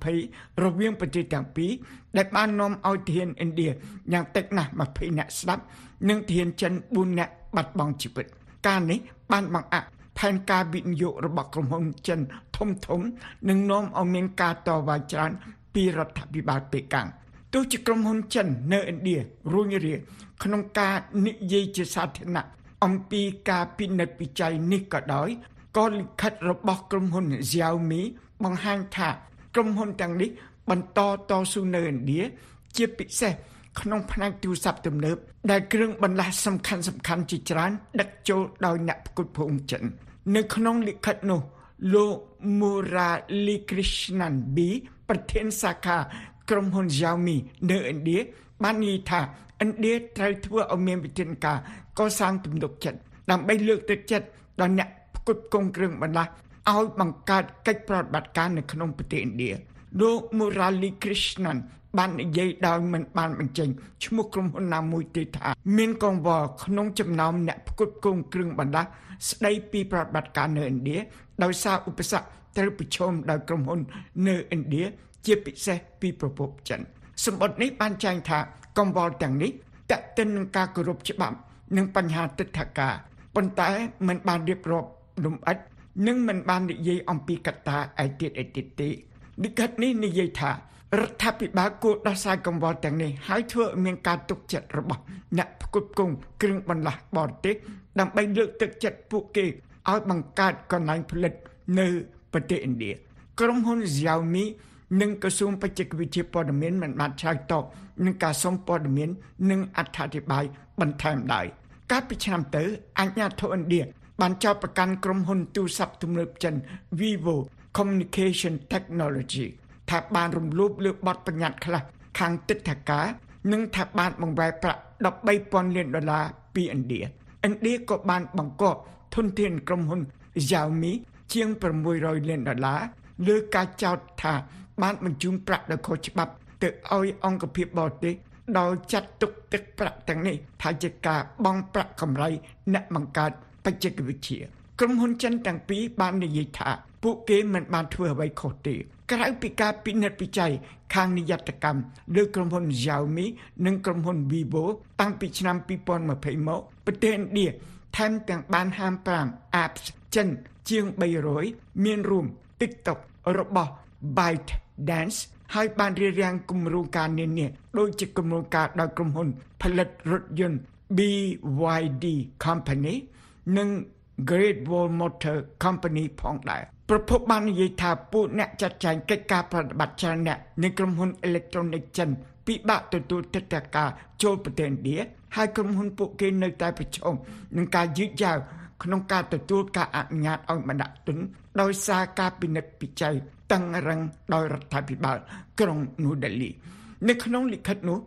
2020រវាងប្រទេសទាំងពីរដែលបាននាំឲ្យធានឥណ្ឌាយ៉ាងតិចណាស់20អ្នកស្លាប់និងធានចិន4អ្នកបាត់បង់ជីវិត ការនេះបានបង្អាក់ផែនការវិនិយោគរបស់ក្រុមហ៊ុនចិនធំធំនឹងនាំឲ្យមានការតវ៉ាច្រើនពីរដ្ឋាភិបាលប៉េកាំងទោះជាក្រុមហ៊ុនចិននៅឥណ្ឌារួញរាក្នុងការនិយាយជាសាធារណៈ អំពីការពិនិត្យវិจัยនេះក៏ដោយក៏លិខិតរបស់ក្រុមហ៊ុន Xiaomi បង្ហាញថាក្រុមហ៊ុនទាំងនេះបន្តតស៊ូនៅឥណ្ឌាជាពិសេសក្នុងផ្នែកទូរស័ព្ទទំនើបដែលគ្រឿងបន្លាស់សំខាន់សំខាន់ជាច្រើន ដឹកចូលដោយអ្នកផ្គត់ផ្គង់ចិននៅក្នុងលិខិតនោះលោក Murali Krishnan B ប្រធានសាខាក្រុមហ៊ុន Xiaomi នៅឥណ្ឌាបាននិយាយថាឥណ្ឌាត្រូវធ្វើឲ្យមានវិធានការ កសាងទំនុកចិត្តដើម្បីលើកទឹកចិត្តដល់អ្នកផ្គត់ផ្គង់គ្រឿងបន្លាស់ឲ្យបង្កើតកិច្ចប្រតិបត្តិការនៅក្នុងប្រទេសឥណ្ឌាលោក Murali Krishnan បាននិយាយដោយមិនបានបញ្ចេញឈ្មោះក្រុមហ៊ុនណាមួយទេថាមានកង្វល់ក្នុងចំណោមអ្នកផ្គត់ផ្គង់គ្រឿងបន្លាស់ស្ដីពីប្រតិបត្តិការនៅឥណ្ឌាដោយសារឧបសគ្គត្រូវប្រឈមដោយក្រុមហ៊ុននៅឥណ្ឌាជាពិសេសពីប្រពន្ធចិនសម្បត្តិនេះបានចែងថាកង្វល់ទាំងនេះតេតិននឹងការគោរពច្បាប់ និងបញ្ហាទិដ្ឋាការប៉ុន្តែមិនបានរៀបរាប់លំអិតនិងមិនបាននិយាយអំពីកត្តាឯទៀតឯទៀតទេនិកាត់នេះនិយាយថារដ្ឋាភិបាលគួរដោះស្រាយកង្វល់ទាំងនេះហើយធ្វើឲ្យមានការទុកចិត្តរបស់អ្នកផ្គត់ផ្គង់គ្រឿងបន្លាស់បរទេសដើម្បីលើកទឹកចិត្តពួកគេឲ្យបង្កើតកន្លែងផលិតនៅប្រទេសឥណ្ឌាក្រុមហ៊ុន Xiaomi និងក្រសួងបច្ចេកវិទ្យាព័ត៌មានមិនបានឆ្លើយតបនឹងការសុំព័ត៌មាននិងអត្ថាធិប្បាយ បន្ថែមឡើយកាលពីឆ្នាំទៅអាជ្ញាធរឥណ្ឌាបានចោទប្រកាន់ក្រុមហ៊ុនទូរស័ព្ទទំនើបចិន Vivo Communication Technology ថាបានរំលោភលើបទបញ្ញត្តិខ្លះខាងទិដ្ឋាការនិងថាបានបង្វែរប្រាក់13,000លានដុល្លារពីឥណ្ឌាឥណ្ឌាក៏បានបង្កប់ធនធានក្រុមហ៊ុន Xiaomi ជាង600លានដុល្លារលើការចោទថាបានបញ្ជូនប្រាក់ដោយខុសច្បាប់ទៅឲ្យអង្គភាពបរទេស ដោយចាត់ទុកទឹកប្រាក់ទាំងនេះថាជាការបង់ប្រាក់កម្រៃអ្នកបង្កើតបច្ចេកវិទ្យាក្រុមហ៊ុនចិនទាំងពីរបាននិយាយថាពួកគេមិនបានធ្វើអ្វីខុសទេក្រៅពីការពិនិត្យវិจัยខាងនិយត្តកម្មលើក្រុមហ៊ុន Xiaomi និងក្រុមហ៊ុន Vivo តាំងពីឆ្នាំ2020មកប្រទេសឥណ្ឌាថែមទាំងបានហាម5 apps ចិនជាង300មានរួម TikTok របស់ ByteDance ហើយបានរៀបរៀងគម្រោងការនានាដូចជាគម្រោងការដោយក្រុមហ៊ុនផលិតរថយន្ត BYD Company និង Great Wall Motor Company ផងដែរប្រពន្ធបាននិយាយថាពួកអ្នកចាត់ចែងកិច្ចការប្រតិបត្តិច្រើនអ្នកនៃក្រុមហ៊ុនអេເລັກត្រូនិកចិនពិបាកទទួលទឹកតការចូលប្រទេសឥណ្ឌាហើយក្រុមហ៊ុនពួកគេនៅតែប្រឈមនឹងការយឺតយ៉ាវក្នុងការទទួលការអនុញ្ញាតឲ្យបណ្ដាក់ទុន ដោយសារការពិនិត្យពិច័យតឹងរឹងដោយរដ្ឋាភិបាលក្រុងនូដេលីនៅក្នុងលិខិតនោះ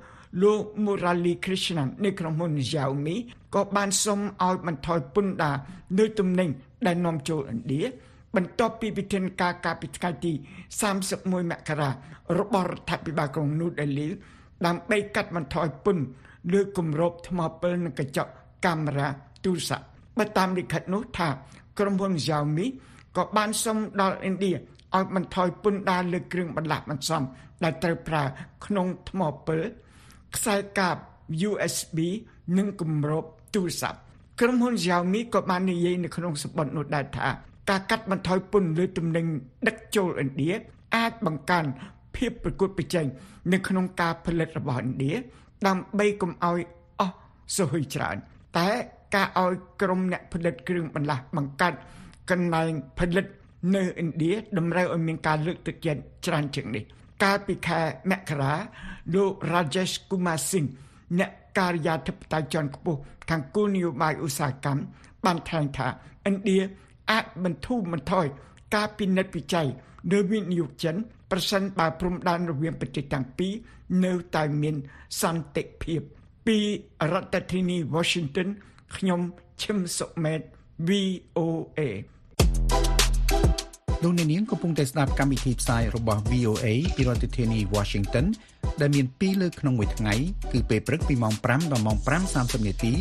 លោក Murali Krishnan នៃក្រុមហ៊ុន Xiaomi ក៏បានសុំឲ្យបន្ថយពន្ធដារលើទំនិញដែលនាំចូលឥណ្ឌាបន្ទាប់ពីវិធានការកាលពីថ្ងៃទី31មករារបស់រដ្ឋាភិបាលក្រុងនូដេលីដើម្បីកាត់បន្ថយពន្ធលើគម្របថ្មពិលនិងកញ្ចក់កាមេរ៉ាទូរស័ព្ទបើតាមលិខិតនោះថាក្រុមហ៊ុន Xiaomi ក៏បានសុំដល់ឥណ្ឌាឲ្យបន្ថយពន្ធដារលើគ្រឿងបន្លាស់បន្សំដែលត្រូវប្រើក្នុងថ្មពិលខ្សែកាប USB និងគម្របទូរស័ព្ទក្រុមហ៊ុន Xiaomi ក៏បាននិយាយនៅក្នុងសម្បត្តិនោះដែរថាការកាត់បន្ថយពន្ធលើទំនិញដឹកចូលឥណ្ឌាអាចបង្កើនភាពប្រកួតប្រជែងនៅក្នុងការផលិតរបស់ឥណ្ឌាដើម្បីកុំឲ្យអស់សុយច្រើនតែការឲ្យក្រុមអ្នកផលិតគ្រឿងបន្លាស់បង្កើត កន្លែងផលិតនៅឥណ្ឌាតម្រូវឲ្យមានការលើកទឹកចិត្តច្រើនជាងនេះកាលពីខែមករាលោក Rajesh Kumar Singh អ្នកការិយាធិបតេយ្យជាន់ខ្ពស់ខាងគោលនយោបាយឧស្សាហកម្មបានថ្លែងថាឥណ្ឌាអាចបន្ធូរបន្ថយការពិនិត្យវិจัยលើវិនិយោគចិនប្រសិនបើព្រំដែនរវាងប្រទេសទាំងពីរនៅតែមានសន្តិភាព ពីរដ្ឋធានី Washington ខ្ញុំឈឹមសុមេត VOA លោកអ្នកនាងកំពុងតែស្ដាប់កម្មវិធីផ្សាយរបស់ VOA ពីរដ្ឋធានី Washington ដែលមាន2លើកក្នុងមួយថ្ងៃគឺពេលព្រឹកពីម៉ោង5ដល់ម៉ោង5:30នាទី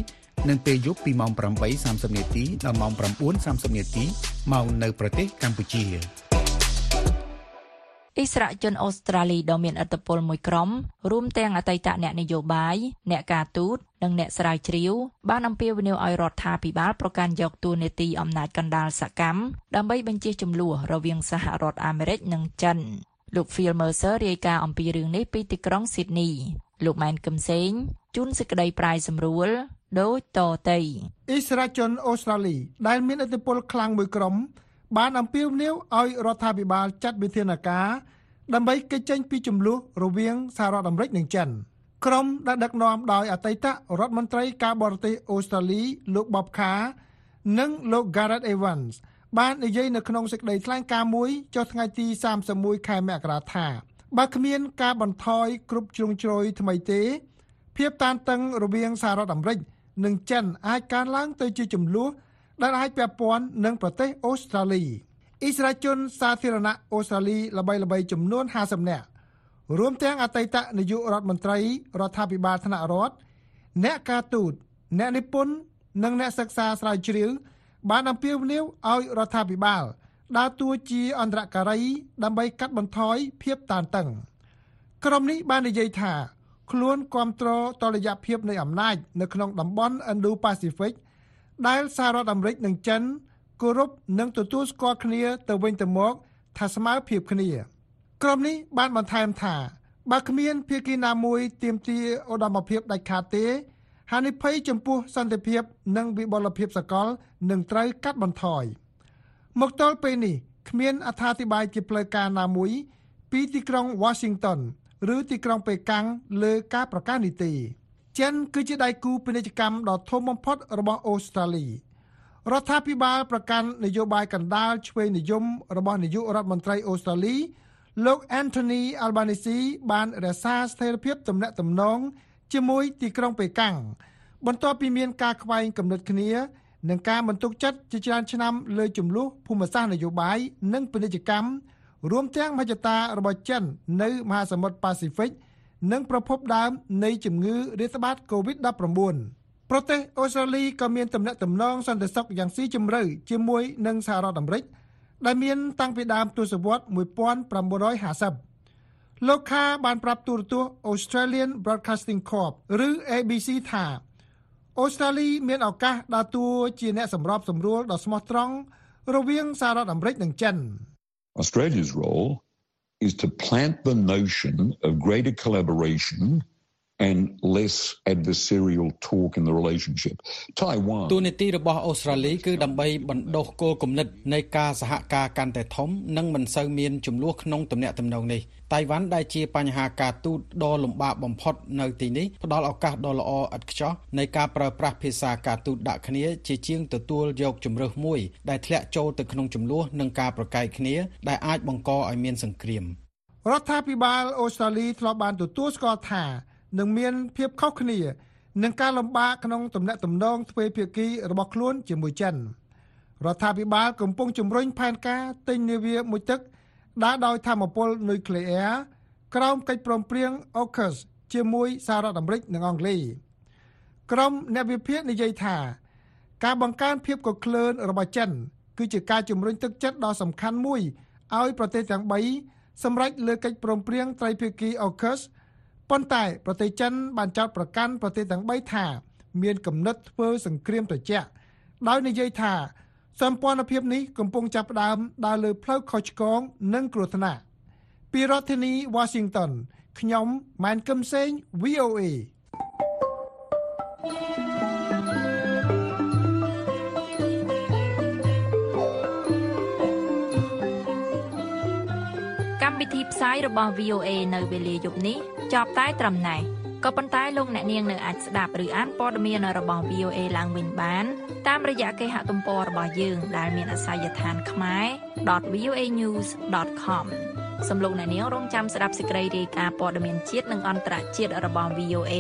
និងពេលយប់ពីម៉ោង8:30នាទីដល់ម៉ោង9:30នាទីម៉ោងនៅប្រទេសកម្ពុជា អិសរាជជនអូស្ត្រាលីដ៏មានឥទ្ធិពលមួយក្រុមរួមទាំងអតីតអ្នកនយោបាយអ្នកការទូតនិងអ្នកស្រាវជ្រាវបានអំពាវនាវឲ្យរដ្ឋាភិបាលប្រកាន់យកតួនាទីអំណាចកណ្ដាលសកម្មដើម្បីបញ្ជៀសចំនួនរវាងសហរដ្ឋអាមេរិកនិងចិនលោក Phil Mercer រាយការណ៍អំពីរឿងនេះពីទីក្រុង Sydney លោកម៉ែនកឹមសេងជូនសេចក្តីប្រាយសម្រួលដូចតទៅអ៊ីស្រាជនអូស្ត្រាលីដែលមានឥទ្ធិពលខ្លាំងមួយក្រុម បានអំពាវនាវឲ្យរដ្ឋាភិបាលចាត់វិធានការដើម្បីកិច្ចចេញពីចំនួនរវាងសហរដ្ឋអាមេរិកនិងចិនក្រុមដែលដឹកនាំដោយអតីតរដ្ឋមន្ត្រីការបរទេសអូស្ត្រាលីលោក Bob Carr និងលោក Gareth Evans បាននិយាយនៅក្នុងសេចក្តីថ្លែងការណ៍មួយចុះថ្ងៃទី31ខែមករាថាបើគ្មានការបន្ថយគ្រប់ជ្រុងជ្រោយថ្មីទេ ភាពតានតឹងរវាងសហរដ្ឋអាមេរិកនិងចិនអាចកើនឡើងទៅជាចំនួន ដែលអាចពាក់ព័ន្ធនឹងប្រទេសអូស្ត្រាលីអ៊ីស្រាជនសាធារណៈអូស្ត្រាលីល្បីៗចំនួន50នាក់រួមទាំងអតីតនាយករដ្ឋមន្ត្រីរដ្ឋាភិបាលថ្នាក់រដ្ឋអ្នកការទូតអ្នកនិពន្ធនិងអ្នកសិក្សាស្រាវជ្រាវបានអំពាវនាវឲ្យរដ្ឋាភិបាលដើរតួជាអន្តរការីដើម្បីកាត់បន្ថយភាពតានតឹងក្រុមនេះបាននិយាយថាខ្លួនគ្រប់គ្រងតលយៈភាពនៃអំណាចនៅក្នុងតំបន់ Indo-Pacific ដែលសហរដ្ឋអាមេរិកនិងចិនគោរពនិងទទួលស្គាល់គ្នាទៅវិញទៅមកថាស្មើភាពគ្នាក្រុមនេះបានបន្ថែមថាបើគ្មានភាគីណាមួយទាមទារឧត្តមភាពដាច់ខាតទេហានិភ័យចំពោះសន្តិភាពនិងវិបលភាពសកលនឹងត្រូវកាត់បន្ថយមកទល់ពេលនេះគ្មានអត្ថាធិប្បាយជាផ្លូវការណាមួយពីទីក្រុង Washington ឬទីក្រុងប៉េកាំងលើការប្រកាសនេះទេ ចិនគឺជាដៃគូពាណិជ្ជកម្មដ៏ធំបំផុតរបស់អូស្ត្រាលីរដ្ឋាភិបាលប្រកាន់នយោបាយកណ្ដាលឆ្វេងនិយមរបស់នាយករដ្ឋមន្ត្រីអូស្ត្រាលី លោក Anthony Albanese បានរក្សាស្ថិរភាពទំនាក់ទំនងជាមួយទីក្រុងប៉េកាំងបន្ទាប់ពីមានការខ្វែងគំនិតគ្នានឹងការបន្ទុកចិត្តជាច្រើនឆ្នាំលើចំនួនភូមិសាស្ត្រនយោបាយនិងពាណិជ្ជកម្មរួមទាំងមហិច្ឆតារបស់ចិននៅមហាសមុទ្រប៉ាស៊ីហ្វិក និងប្រភពដើមនៃជំងឺរាតត្បាត COVID-19 ប្រទេសអូស្ត្រាលីក៏មានទំនាក់ទំនងសន្តិសុខយ៉ាងស៊ីជម្រៅជាមួយនឹងសហរដ្ឋអាមេរិកដែលមានតាំងពីដើមទសវត្សរ៍1950លោកខាបានប្រាប់ទូរទស្សន៍ Australian Broadcasting Corp ឬ ABC ថាអូស្ត្រាលីមានឱកាសដើរតួជាអ្នកសម្របសម្រួលដ៏ស្មោះត្រង់រវាងសហរដ្ឋអាមេរិកនិងចិន Australia's role is to plant the notion of greater collaboration and less adversarial talk in the relationship Taiwan ទូនីតិរបស់អូស្ត្រាលីគឺដើម្បីបណ្ដុះគោលគំនិតនៃការសហការកាន់តែធំនិងមិនសូវមានចំនួនក្នុងទំនាក់ទំនងនេះតៃវ៉ាន់ដែលជាបញ្ហាការទូតដ៏លំបាកបំផុតនៅទីនេះផ្ដល់ឱកាសដ៏ល្អឥតខ្ចោះនៃការប្រើប្រាស់ភាសាការទូតដាក់គ្នាជាជាងទទួលយកជំរើសមួយដែលធ្លាក់ចូលទៅក្នុងចំនួននិងការប្រកែកគ្នាដែលអាចបង្កឲ្យមានសង្គ្រាមរដ្ឋាភិបាលអូស្ត្រាលីធ្លាប់បានទទួលស្គាល់ថា នឹងមានភាពខុសគ្នានឹងការលំបាកក្នុងទំនាក់ទំនងទ្វេភាគីរបស់ខ្លួនជាមួយចិនរដ្ឋាភិបាលកំពុងជំរុញផែនការទិញនាវាមួយទឹកដើរដោយធម្មពលនុយក្លេអ៊ែរក្រោមកិច្ចព្រមព្រៀង AUKUS ជាមួយសហរដ្ឋអាមេរិកនិងអង់គ្លេសក្រុមអ្នកវិភាគនិយាយថា ការបង្កើនភាពកក្លឿនរបស់ចិន គឺជាការជំរុញទឹកចិត្តដ៏សំខាន់មួយឲ្យប្រទេសទាំង3សម្រេចលើកិច្ចព្រមព្រៀងត្រីភាគី AUKUS ប៉ុន្តែប្រទេសចិនបានចោទប្រកាន់ប្រទេសទាំង3ថា មានគំនិតធ្វើសង្គ្រាមត្រជាក់ដោយនិយាយថាសម្ព័ន្ធភាពនេះកំពុងចាប់ផ្ដើមដើរលើផ្លូវខុសឆ្គងនិងគ្រោះថ្នាក់ពីរដ្ឋធានី Washington ខ្ញុំម៉ែនកឹមសេង VOA កម្មវិធីផ្សាយរបស់ VOA នៅវេលាយប់នេះ ចប់តែត្រឹមណេះក៏ប៉ុន្តែលោកអ្នកនាងនៅអាចស្ដាប់ឬអានព័ត៌មានរបស់ VOA ឡើងវិញបានតាមរយៈគេហទំព័ររបស់យើងដែលមានអាសយដ្ឋាន ខ្មែរ .voanews.com សំលោកអ្នកនាងរងចាំស្ដាប់សេចក្តីរាយការណ៍ព័ត៌មានជាតិនិងអន្តរជាតិរបស់ VOA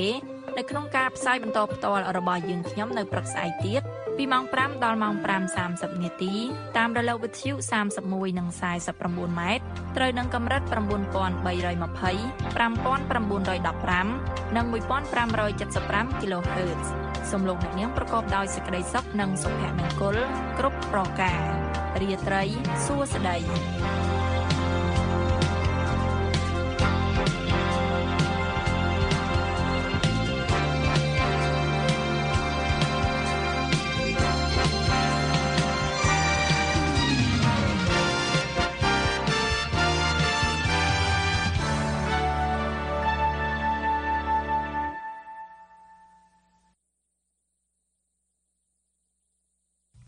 នៅក្នុងការផ្សាយបន្តផ្ទាល់របស់យើងខ្ញុំនៅព្រឹកស្អែកទៀត ពីម៉ោង5ដល់ម៉ោង5:30នាទីតាមរលកវិទ្យុ31និង49ម៉ែត្រត្រូវនឹងកម្រិត9320 5915និង1575 kHz សំឡេងអ្នកនាងប្រកបដោយសេចក្តីសុខនិងសុភមង្គលគ្រប់ប្រការរាត្រីសួស្តី